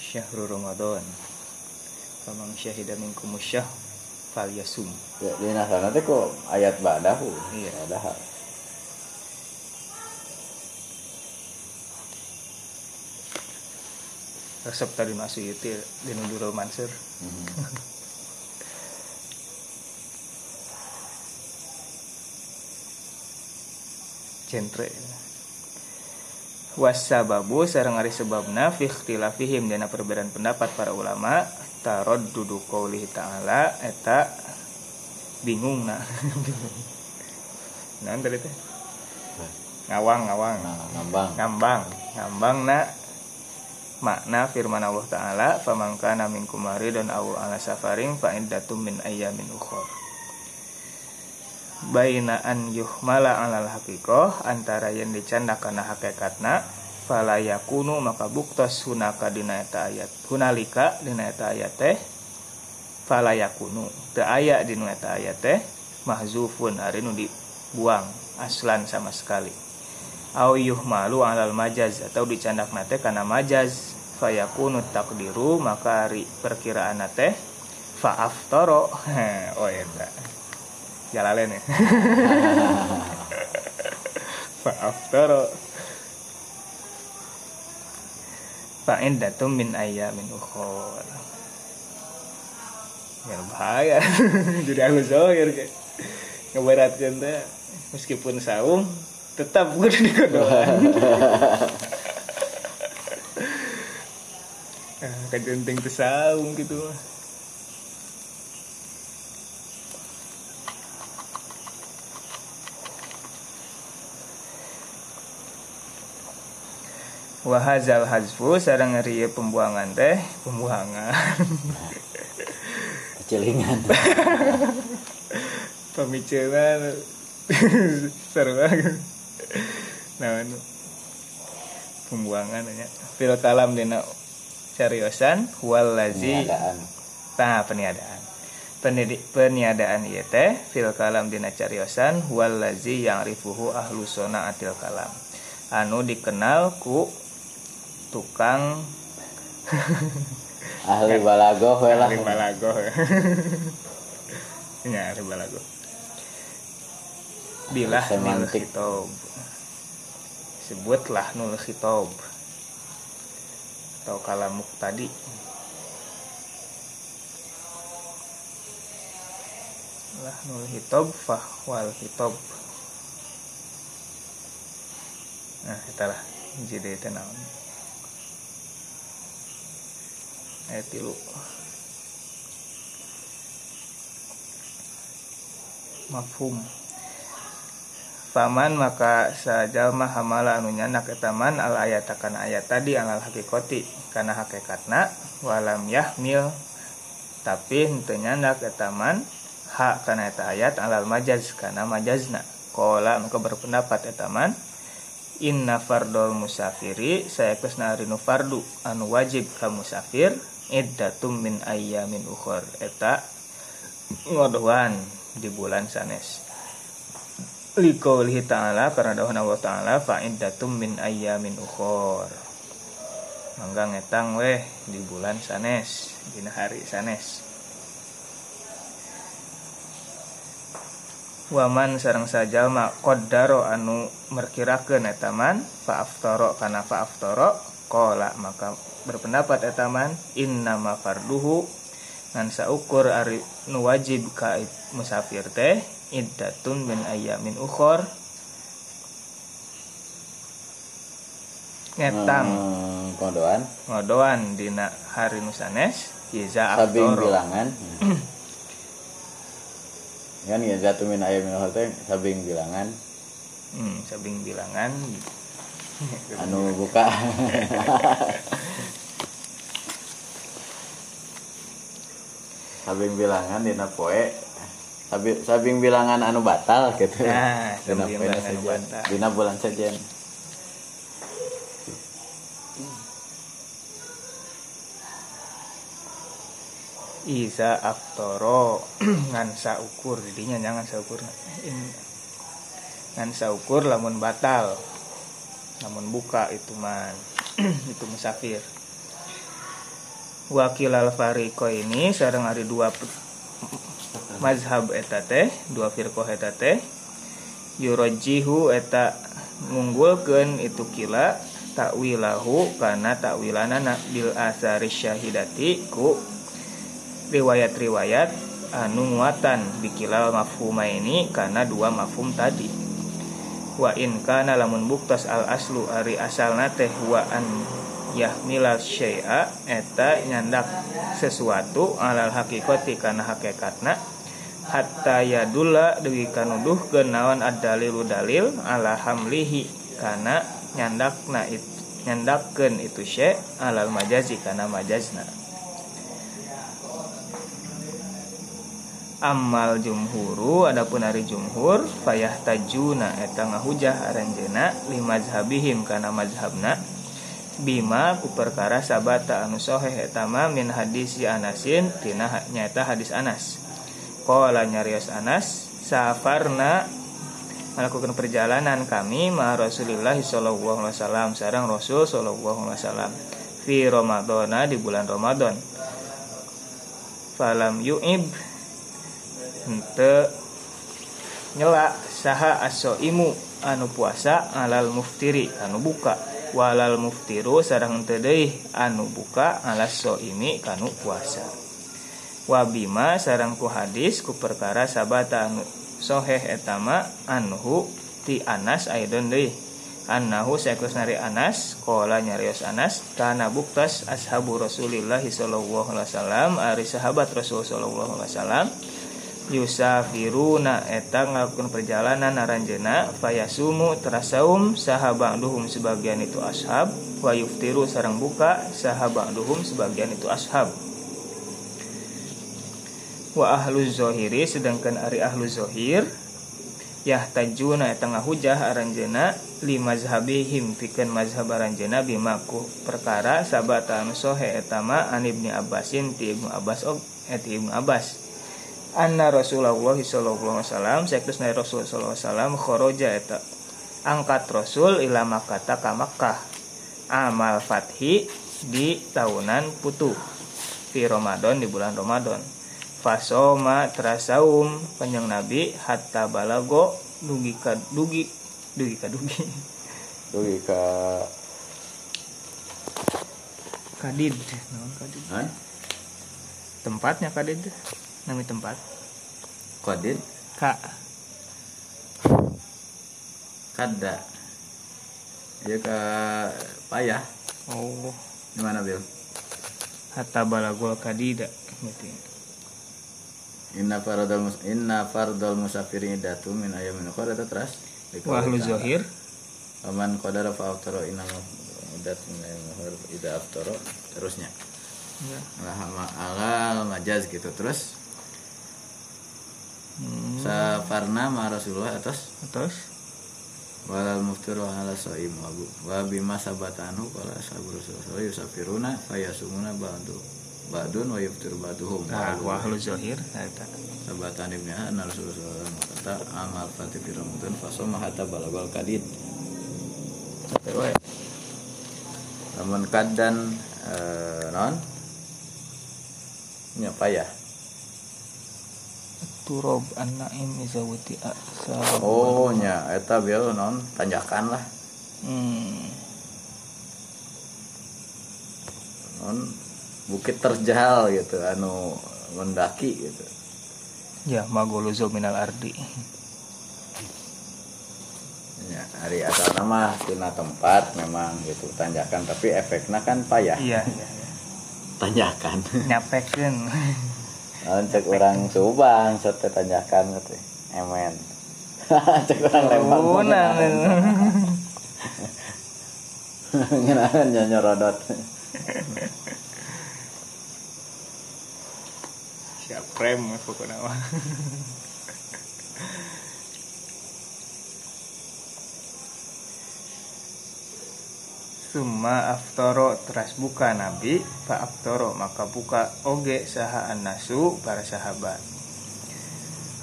syahrul ramadan. Famang syahida minkum syah fal yasum ya dinasah nanti kok ayat badahu. Iya. Badahu resep tadi masih itu di Nurul Mansur. Hmm. centre wasababu sarang ari sebabna fi ikhtilafihim. Dina perbedaan pendapat para ulama tarod duduk qaulih ta'ala eta bingung nah nah tadi teh? Ngawang ngawang. Nah, ngambang. Ngambang. Ngambang na makna firman Allah Ta'ala famangka namin kumari dan awu ala safaring fa iddatum min ayyamin ukhor baina an yuhmala alal haqiqah antara yang dicanda kana hakikatna fala yakunu maka buktos hunaka dina eta ayat hunalika dina eta ayat teh fala yakunu teu aya dina eta ayat teh mahzufun ari nu dibuang aslan sama sekali. Au yuhmalu alal majaz atau dicandak nate karena majaz fayakunu takdiru maka ri perkiraan teh faaftoro oh ya jalalen ya? Faaftoro fa'indatum min ayyamin ukhor ya bahaya. Jadi aku zohir kayak. Ngeberatkan teh meskipun saung tetap gue di kodoan kajenting tesaung gitu wahazal hazfu sarang ngeri pembuangan teh pembuangan. Kecilingan pemiculan seru banget. Nah pembuangan ya. Pilot alam dina cariosan walazi peniadaan. Nah peniadaan. Penidi, peniadaan iya teh fil kalam dina cariosan walazi yang rifuhu ahlu sona atil kalam. Anu dikenal ku tukang. Ahli balagoh we lah. Ahli balagoh ya ahli balagoh. Bilah Semantik. khitob sebutlah nul khitob atau kalamuk tadi. Lah nul hitob fahwal hitob. Nah kita lah jadi itu naon ayat tilu. Mafhum. Paman maka sajal hamala anu nyanak etaman al ayat akan ayat tadi alal hakikoti karena hakikatna walam yahmil. Tapi henteu nyanak etaman hak karena eta ayat alal majaz karena majazna. Kola maka berpendapat etaman inna fardol musafiri saya kesna arinu fardu anu wajib ka musafir iddatum min ayyamin ukhor eta ngodohan di bulan sanes. Liqaulihi ta'ala karena dawuh Allah ta'ala fa iddatum min ayyamin ukhor mangga ngetang weh di bulan sanes dina hari sanes. Waman sarang mak qaddaro anu merkirakeun etaman fa aftara kana fa aftara qala maka berpendapat etaman innama farduhu. Ngan saukur ari nu wajib ka musafir teh iddatun min ayyamin ukhor. Ngetang Hmm, kodoan ngodoan dina hari nu sanes iza sabing bilangan. Kan ya jatuh min ayam min hotel sabing bilangan. Hmm, sabing bilangan. Anu buka sabing bilangan dina poe. Sabing, sabing bilangan anu batal gitu. Nah, dina anu batal. dina bulan saja Isa aftoro ngan saukur. Jadinya jangan saukur. Ngan saukur lamun batal. Lamun buka itu man itu musafir wakil al fariko ini sarang ada dua mazhab eta teh dua firqah eta teh. Yurajihu eta itu kila takwilahu karena takwilanana bil asari syahidati ku riwayat-riwayat anu nguatan bikilal mafhuma ini karena dua mafhum tadi. Wa in kana lamun buktas al aslu ari asalna teh wa an yahmilal syai'a eta nyandak sesuatu alal hakikati kana hakikatna hatta yadulla dewi kanuduh ke naon ad-dalilu dalil ala hamlihi kana nyandakna it, nyandakkeun itu syai' alal majazi kana majazna. Amal jumhuru adapun hari jumhur payah tajuna eta ngahujah aranjena lima mazhabihim kana mazhabna bima ku perkara sabata anu soheh etama min hadis si anasin tina nyata hadis anas. Qala nyarios anas safarna. Melakukan perjalanan kami ma Rasulullah sallallahu alaihi wasallam sareng Rasul sallallahu alaihi wasallam fi Ramadana di bulan Ramadan falam yu'ib hente nyela saha asoimu anu puasa alal muftiri anu buka walal muftiru sareng henteu deui anu buka alas soimi kanu puasa. Wabima sareng ku hadis ku perkara sabata anu soheh etama anhu ti Anas aidon deui. Annahu saekus nari Anas qala nyarios Anas kana buktas ashabu Rasulillah sallallahu alaihi wasallam ari sahabat Rasul sallallahu alaihi wasallam yusafiruna eta ngelakukan perjalanan aranjena fayasumu terasaum sahaba'duhum sebagian itu ashab wa yuftiru sarang buka sahaba'duhum sebagian itu ashab. Wa ahlu zohiri sedangkan ari ahlu zohir yahtajuna eta ngahujah aranjena li mazhabihim pikeun mazhab aranjena bimaku perkara sabata sohe etama an ibni abbasin ti ibnu abbas eti ibnu abbas anna Rasulullah sallallahu alaihi wasallam saektosna Rasul sallallahu alaihi wasallam kharaja eta angkat Rasul ila Makkah ka Makkah. Amal fathi di tahunan putu di Ramadan di bulan Ramadan. Fasoma terasaum panjang Nabi hatta balago dugi ka dugi dugi ka dugi. Dugi ka kadid naon kadid? Tempatnya kadid nami tempat. Kodin ka kada. Ya ke payah. Oh. Gimana Bil? Hatta balagol kadida berarti. Inna fardal mus inna fardal musafirin datu min ayamin ukhra. Itu terus? Wahlu zohir Aman qadara fa aftara inna mudat min ayamin ukhra. Ida aftara terusnya. Ya. alal majaz gitu. Terus hmm. safarna ma Rasulullah atas? Terus walal muftiru ala soim wabu wa bima sabatanu qala ashabu rasulullah yusafiruna fayasumuna ba'du ba'dun wa yuftiru ba'duhum. Nah wahlu zohir eta sabatan ibn Ana Rasulullah kata amal fatih fi Ramadan fasoma hatta balagol kadid sampai wae lamun kadan eh, non nya payah turob an-naim izawati asa oh nya eta bieu non tanjakan lah. Hmm. non bukit terjal gitu anu mendaki gitu. Ya magoluzo minal ardi. Ya hari asal nama tina tempat memang gitu tanjakan tapi efeknya kan payah. Iya iya iya. tanjakan. Nyapekeun Lawan cek orang Subang sote tanjakan gitu emen. Cek orang Lembang nah. ngenahan nyanyi rodot. Siap rem pokoknya mah Summa aftoro teras buka Nabi Fa aftoro maka buka oge saha nasu para sahabat.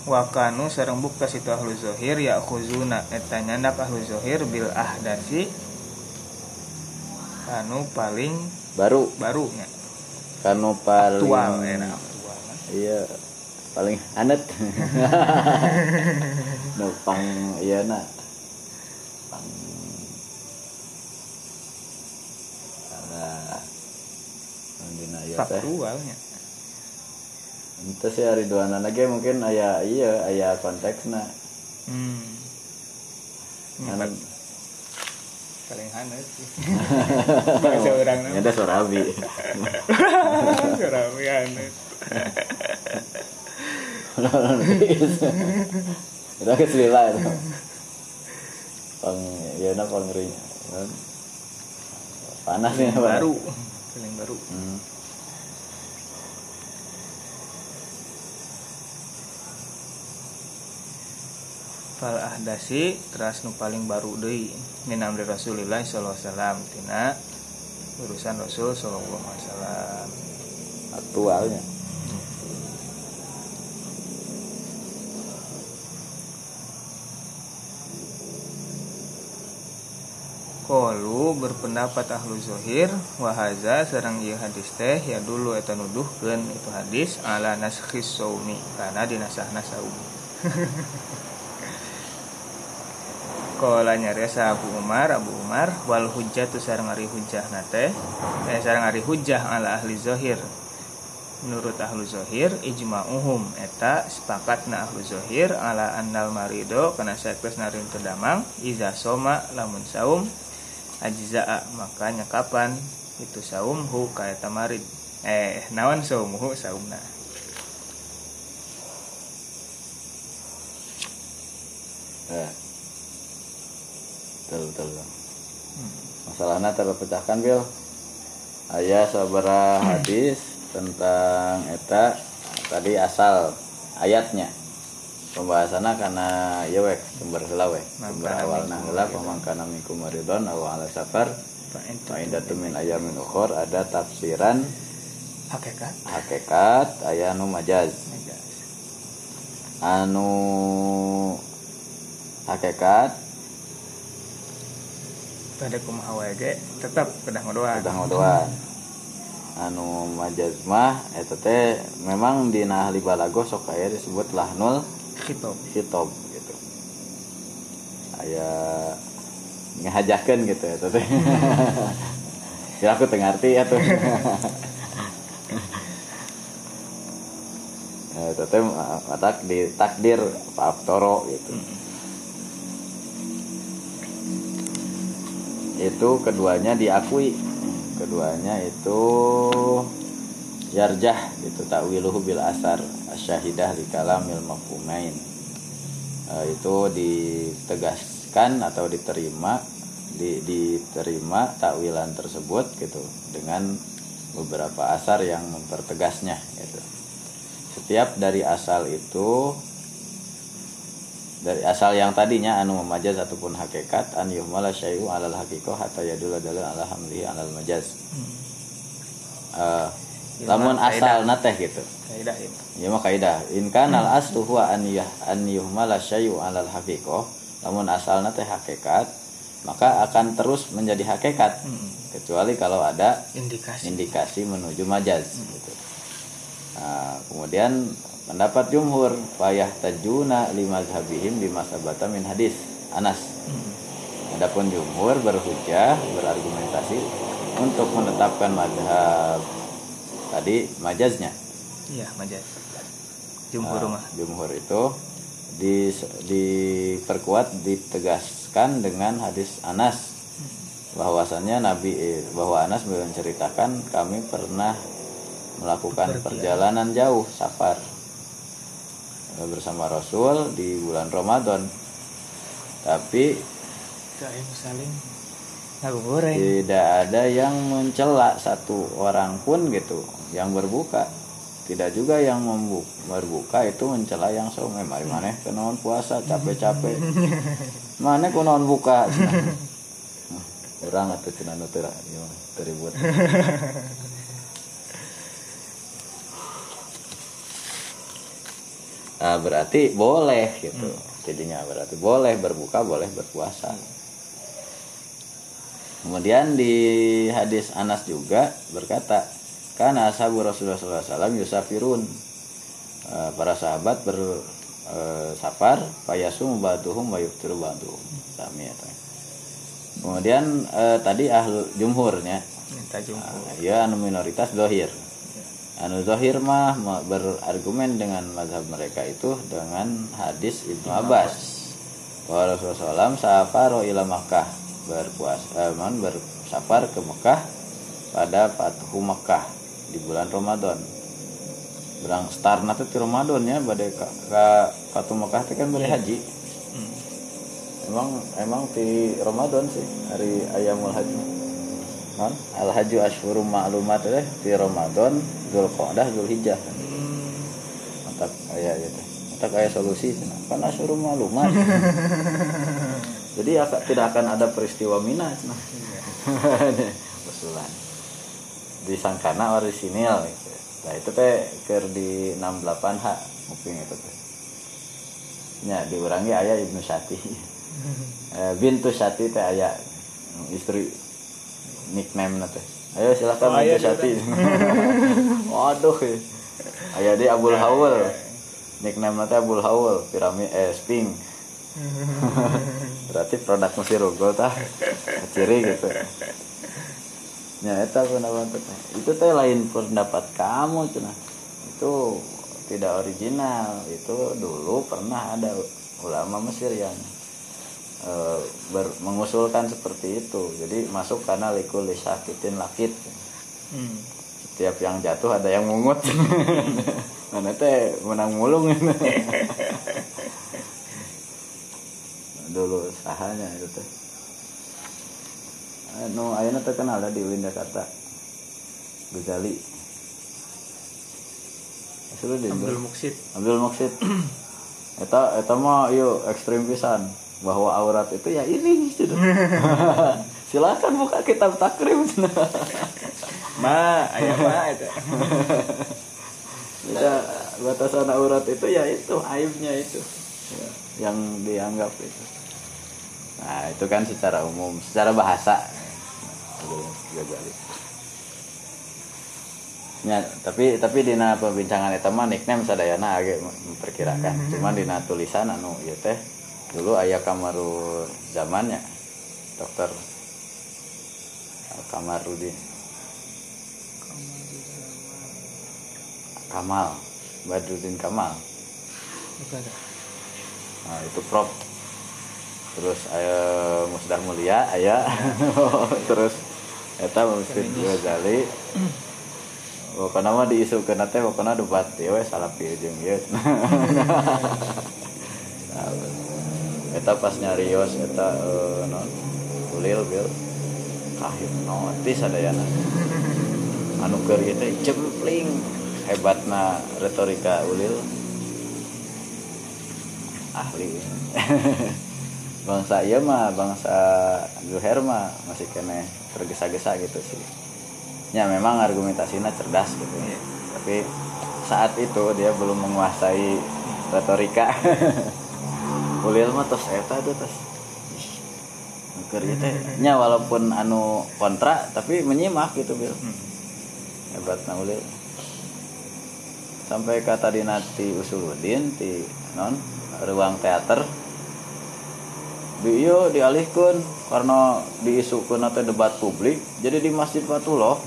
Wakanu sareng buka situ ahlu zohir ya khuzuna eta nyandak ahlu zohir bil ahdasi anu paling baru. barunya. Kanu paling aktual enak aktual iya paling anet nu pang iya na pang ada dina ieu teh. faktualnya itu sih hari dua lagi mungkin ayah iya ayah konteksna. Hmm. Ini anu. Pa- paling hanet sih. Bahasa orang nama. Ada sorabi. Surabi hanet itu ke selila itu pang iya na pang ring panas nih Pak. Baru paling baru. Hmm. fal ahdasi teras nu paling baru deui. Min amri Rasulillah sallallahu alaihi wasallam tina. Urusan Rasul sallallahu alaihi wasallam. Aktualnya Qalu berpendapat ahlu zohir wahaza sarang ieu hadis teh ya dulu eta nuduhkeun itu hadis ala naskhis saumi karena dinasahna saum. Kala nyariasa Abu Umar Abu Umar wal hujjah tu sareng ari hujjah nate eh sareng ari hujjah ala ahli zohir menurut ahlu zohir ijma'uhum eta sepakatna ahlu zohir ala annal marido kana saektes narin terdamang iza soma lamun saum ajza'a makanya kapan? Itu saum hu ka eta marid eh nawan saum hu saumna. Ya betul betul masalahnya terpecahkan bil. Ayah sabara hadis tentang eta tadi asal ayatnya pembahasannya karena yewek sumber heula we sumber Mangkana awalna heula pamangkana minkum maridon aw ala safar. Fa indatu min ayamin ukhur ada tafsiran hakikat. hakikat aya nu majaz. Anu hakikat? Ada kumaha ge tetap kedah ngodoan. Udah ngodoan. Anu majaz mah eta teh memang di ahli balago sok aya disebut lahnul khitab khitab gitu. Aya ngahajakeun gitu eta teh ya aku teu ngarti atuh eta teh matak di takdir Pak Toro gitu. Itu keduanya diakui. Keduanya itu yarjah itu takwiluhu bil asar asyahidah di kalamil mafhumain. E, itu ditegaskan atau diterima di, diterima takwilan tersebut gitu dengan beberapa asar yang mempertegasnya gitu. Setiap dari asal itu dari asal yang tadinya anu memajaz ataupun hakikat an yuhmala syai'u alal hakikoh hatta yadul dalil ala hamlihi alal majaz hmm. uh, lamun asal nateh gitu. Kaidah itu ya mah kaidah. In kana al aslu huwa an yah an yuhmala syai'u alal hakikoh. Lamun asal nateh hakikat maka akan terus menjadi hakikat hmm. kecuali kalau ada indikasi. indikasi menuju majaz hmm. gitu. Nah, kemudian pendapat jumhur payah tajuna lima zabihim di masa min hadis. Anas. Hmm. adapun jumhur berhujah berargumentasi untuk menetapkan madhab tadi majaznya. Iya majaz. Jumhur nah, jumhur itu di diperkuat ditegaskan dengan hadis Anas. Hmm. bahwasannya Nabi eh, bahwa Anas menceritakan kami pernah melakukan perjalanan jauh safar. Bersama Rasul di bulan Ramadan. Tapi tidak ada yang mencela satu orang pun gitu yang berbuka. Tidak juga yang membuka, berbuka itu mencela yang some mari mana kenaon puasa? Capek-capek. Mana kenaon buka? Orang atau cina nutera teribut nah, berarti boleh gitu. Jadinya berarti boleh berbuka boleh berpuasa. Kemudian di hadis Anas juga berkata karena ashabu Rasulullah SAW yusafirun. Eh, para sahabat bersafar eh, payasu membatuhum wa yuftiru bantuhum kami ya kemudian eh, tadi ahlu jumhurnya ya. Anu minoritas dohir. Anu zahir mah berargumen dengan mazhab mereka itu dengan hadis Ibnu Abbas. Bahwa Rasulullah SAW safar ila Makkah berpuasa eh, bersafar ke Mekah pada Fathu Mekah di bulan Ramadan. Berang start nanti di Ramadan ya pada ke, ke Fathu Mekah kan beri haji. Hmm. emang emang di Ramadan sih hari ayamul haji. Non al haju ashhurum ma'lumat deh di Ramadan Zulqa'dah Zulhijjah mantap aya gitu. Mantap aya solusi kan ashhurum ma'lumat. Jadi tidak akan ada peristiwa mina nah usulan disangkana orisinil gitu. nah itu teh ker di 68 h mungkin itu teh. Ya diurangi ayah Ibnu Sati. Eh, bintu Sati teh ayah istri nickname nate ayo silakan oh, Syati waduh ya ayo di Abul Hawul. Nickname nate Abul Hawul piramid eh sping. Berarti produk Mesir Unggul tah ciri gitu ya itu pendapat itu teh lain pendapat kamu cina. Itu tidak original. Itu dulu pernah ada ulama Mesir yang e, ber, mengusulkan seperti itu. Jadi masuk karena likul sakitin lakit. Hmm. setiap yang jatuh ada yang mungut. Mana teh menang mulung. Dulu sahanya itu teh no ayana terkenal di Winda kata Ghazali Abdul Muksid. Abdul Muksid. Eta eta mah yuk ekstrim pisan. Bahwa aurat itu ya ini gitu. silakan buka kitab takrim. Ma ayah ma itu ya, batasan aurat itu ya itu aibnya itu. Ya, yang dianggap itu. Nah itu kan secara umum secara bahasa ya tapi tapi dina pembincangan itu mah nickname sadayana agak memperkirakan. Cuman dina tulisan anu ya teh dulu ayah kamaru zamannya dokter Kamarudin. Kamal Badrudin Kamal. Nah itu prop terus ayah Musdah Mulia ayah terus eta Masjid Ghazali pokoknya mah diisukeun teh pokoknya debat ya wes salah jeung ieu. Eta pas nyarios eta uh, non ulil bil kahipnotis sadayana anu keur ieu teh cempling hebatna retorika ulil. Ahli bangsa iya mah bangsa Zuher mah masih kene tergesa-gesa gitu sih. Ya memang argumentasinya cerdas gitu ya. tapi saat itu dia belum menguasai retorika. Ulil mah tos eta tuh tos. Gitu nya walaupun anu kontra tapi menyimak gitu bil. Hebat nah ulil sampai kata dinati usuludin di non ruang teater di iya dialihkan karena diisukan atau debat publik jadi di masjid Fatullah.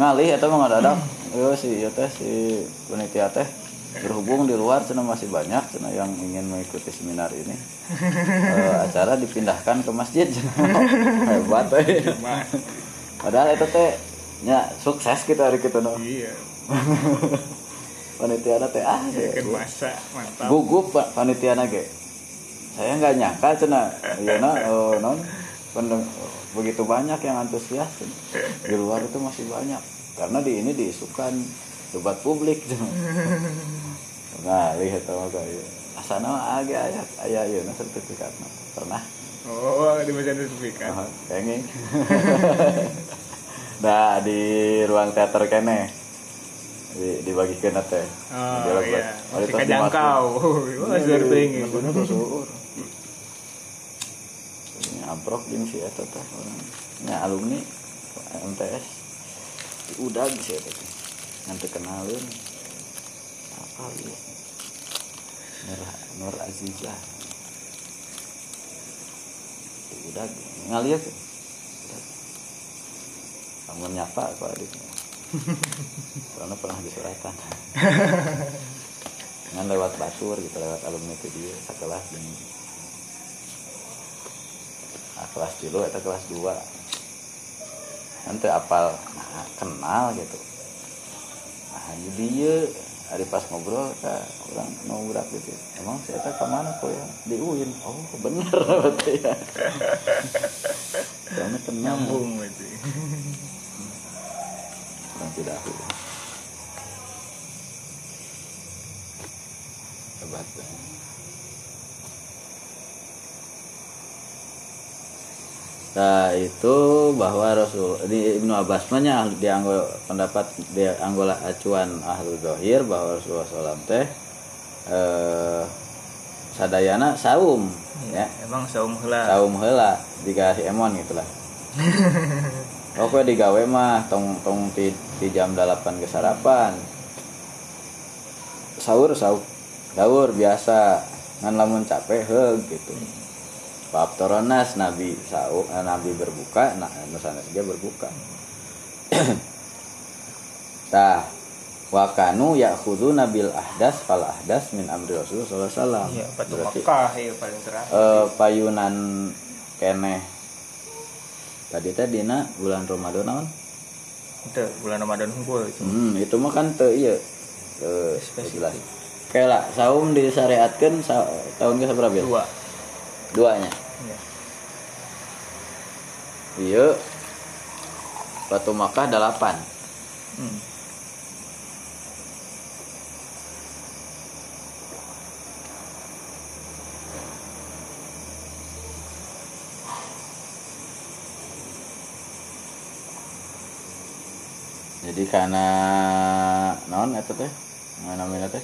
Ngalih atau mau ada iya si iya teh si panitia teh. Berhubung di luar cina masih banyak cina yang ingin mengikuti seminar ini. E, acara dipindahkan ke masjid. Hebat eh. padahal itu teh nya sukses kita hari kita no. Iya. panitia teh ah masa mantap. gugup pak panitia ge saya nggak nyangka cina iya no oh, non Pendeng- begitu banyak yang antusias cenah. di luar itu masih banyak karena di ini diisukan debat publik cenah. nah lihat sama kayak asana agak ayat ayat iya nah sertifikat nah. pernah Oh, di baca sertifikat. oh, kenging nah di ruang teater kene di dibagikan teh Oh, iya. Masih kajangkau. Wah, suar teuing. Iya, bener tuh suur. Ini amprok jeung si eta teh orang. Nya alumni MTS di udag si eta teh. Nanti kenalin. Apa ieu? Nur Nur Azizah. Udag ngalieu teh. Kamu nyapa aku adik. Karena pernah di suratan. Dengan lewat batur gitu lewat alumni itu dia sekelas dan nah, kelas dulu atau kelas 2 nanti apal nah, kenal gitu. Nah jadi dia. Hari pas ngobrol kak orang berak gitu. Emang saya tak ke mana kok ya? Di UIN oh bener berarti ya. Karena kenal Nyambung. Itu. orang tidak aku hebat Nah itu bahwa Rasul di Ibnu Abbas nya di anggol pendapat di anggola acuan ahlu dohir bahwa Rasulullah SAW teh eh, sadayana saum ya. Emang saum heula. saum heula dikasih emon gitulah Oke digawe mah tong tong ti, ti jam 8 ke sarapan. Sahur sahur sahur biasa. Ngan lamun capek heug gitu Bab toronas Nabi sahur eh, Nabi berbuka nah nusana saja berbuka tah wakanu yakhudu nabil ahdas fal ahdas min amri Rasulullah sallallahu alaihi wasallam Iya, Batu Berarti, Mekah ya paling terakhir. eh, payunan keneh tadi teh dina bulan Ramadan naon Itu bulan Ramadan unggul itu. hmm, itu mah kan teu ieu teu Spesifik. jelas kayak lah saum disyariatkeun sa, tahun ke seberapa ya Dua. Duanya? Iya. iya. Batu Makkah delapan. Hmm. jadi karena non itu teh? Mana teh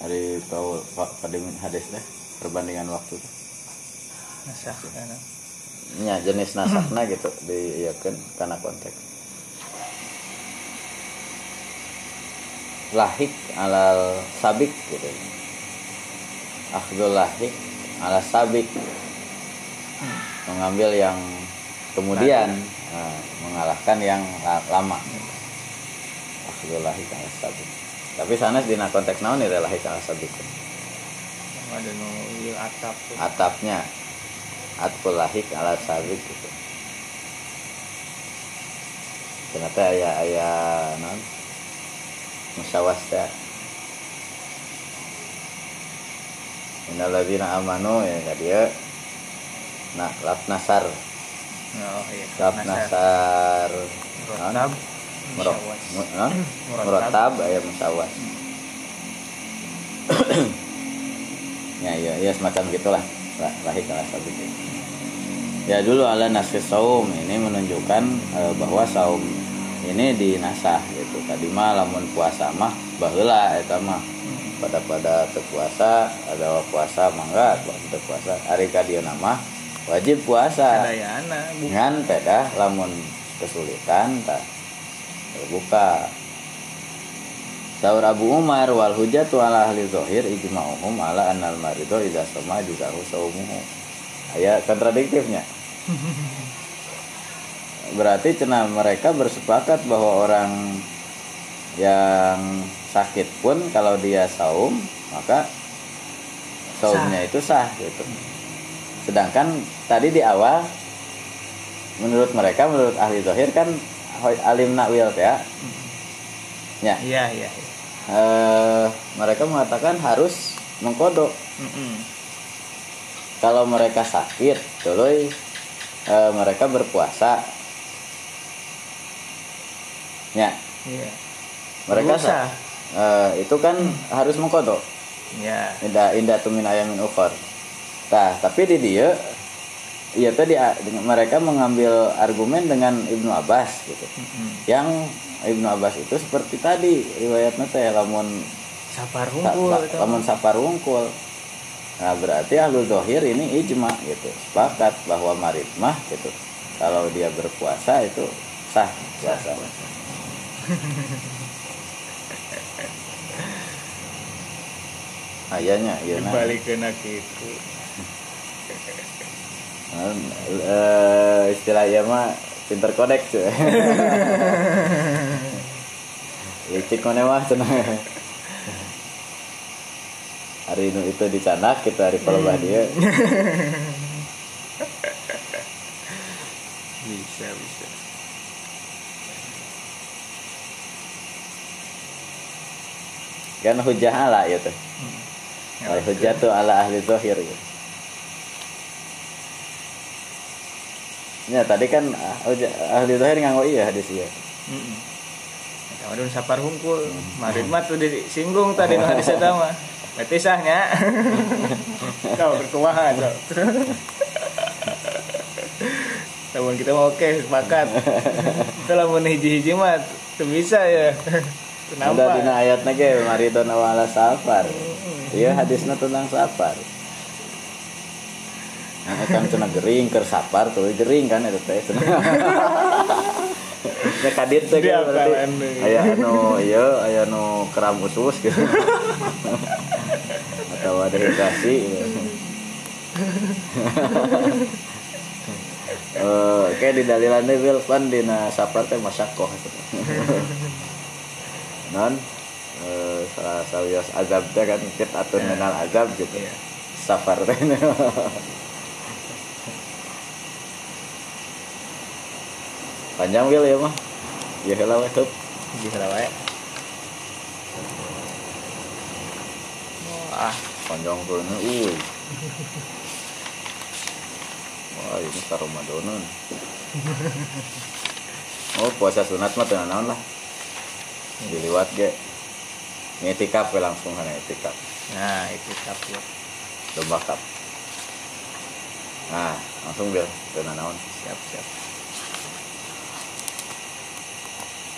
dari tahu pada hadis teh perbandingan waktu teh nasah kan ya jenis nasakna gitu diiyakan karena konteks. Lahik alal sabik gitu. Akhdul lahik ala sabik. Mengambil yang kemudian nah, mengalahkan yang la- lama. Akhdul lahik ala sabik tapi sana di konteks naon ya lahik ala sabik ada nu ieu atap atapnya. Atkul lahik ala sabik gitu. Ternyata ayah ayah non musyawas teh ladzina amanu ya ka dia. Nah laf nasar. Oh iya laf nasar Murot, musyawas. mu- hah? Murattab. murattab ayat musyawas ya ya ya semacam gitulah. Lah lahir ala sabik ya dulu ala nasir saum. Ini menunjukkan eh, bahwa saum ini dinasah gitu. Tadi mah lamun puasa mah baheula eta mah. Pada pada terpuasa ada puasa mangga waktu puasa hari kadieu nama wajib puasa. Ngan peda lamun kesulitan tak buka Saur Abu Umar wal hujatu ala ahli zahir ijma'uhum ala annal marido idza sama juzahu saumuhu. Aya kontradiktifnya. Berarti cenah mereka bersepakat bahwa orang yang sakit pun kalau dia saum maka saumnya itu sah gitu. Sedangkan tadi di awal menurut mereka menurut ahli zahir kan alim nakwil ya. Ya, iya iya eh, mereka mengatakan harus mengkodok. Mm-mm. kalau mereka sakit tuluy eh, mereka berpuasa. Ya. Iya. Mereka sa- eh, itu kan harus mengkodok. Iya. Indah indah tumin ayamin ukhor. Nah tapi di dia iya tadi ah, mereka mengambil argumen dengan Ibnu Abbas gitu. Mm-mm. yang Ibnu Abbas itu seperti tadi riwayatnya teh lamun sapar Sa- hungkul sa- itu lamun sapar wungkul nah berarti ahlul dohir ini ijma gitu. Sepakat bahwa marid mah gitu. Kalau dia berpuasa itu sah puasa. Ayahnya iya nah. balik ke gitu Eh, istilah iya mah pinter kodek cuy. Licik mana mah cenah hari ini itu di canak kita hari pelebah dia bisa bisa. Kan hujah ala ya tuh. Ya, Al hujah tuh ala ahli zahir gitu. Ya tadi kan ah, hujah- ahli zahir nganggo iya hadis iya. Dun sapar hungkul marid mah tuh disinggung tadi nu hadis eta mah berarti sahnya kau berkuaha so. Namun kita mau oke sepakat Kita lamun hiji-hiji mah tuh bisa ya Udah Kenapa? dina ayatna ge maridon awala safar. Iya hadisnya tentang safar. Nah, kan cenah gering keur sapar tuh gering kan eta teh cenah. Ya kadit teh kan berarti aya anu ieu aya anu keram usus gitu. Atau ada hidrasi. Eh, kayak di dalilan teh Wil, pan dina safar teh masyakoh gitu. non eh, salah sawios azab teh kan kit atur Ya. menal azab gitu Iya. safar teh panjang wil ya mah. Ya heula we heup Hiji heula wae. Wah, panjang tuh ini uy. Wah ini ka Ramadan oh puasa sunat mah teu naon lah. Diliwat ge. Ngetikap we langsung kana etikap nah itu tapi domba kap. Nah langsung bil teu naon. Siap siap.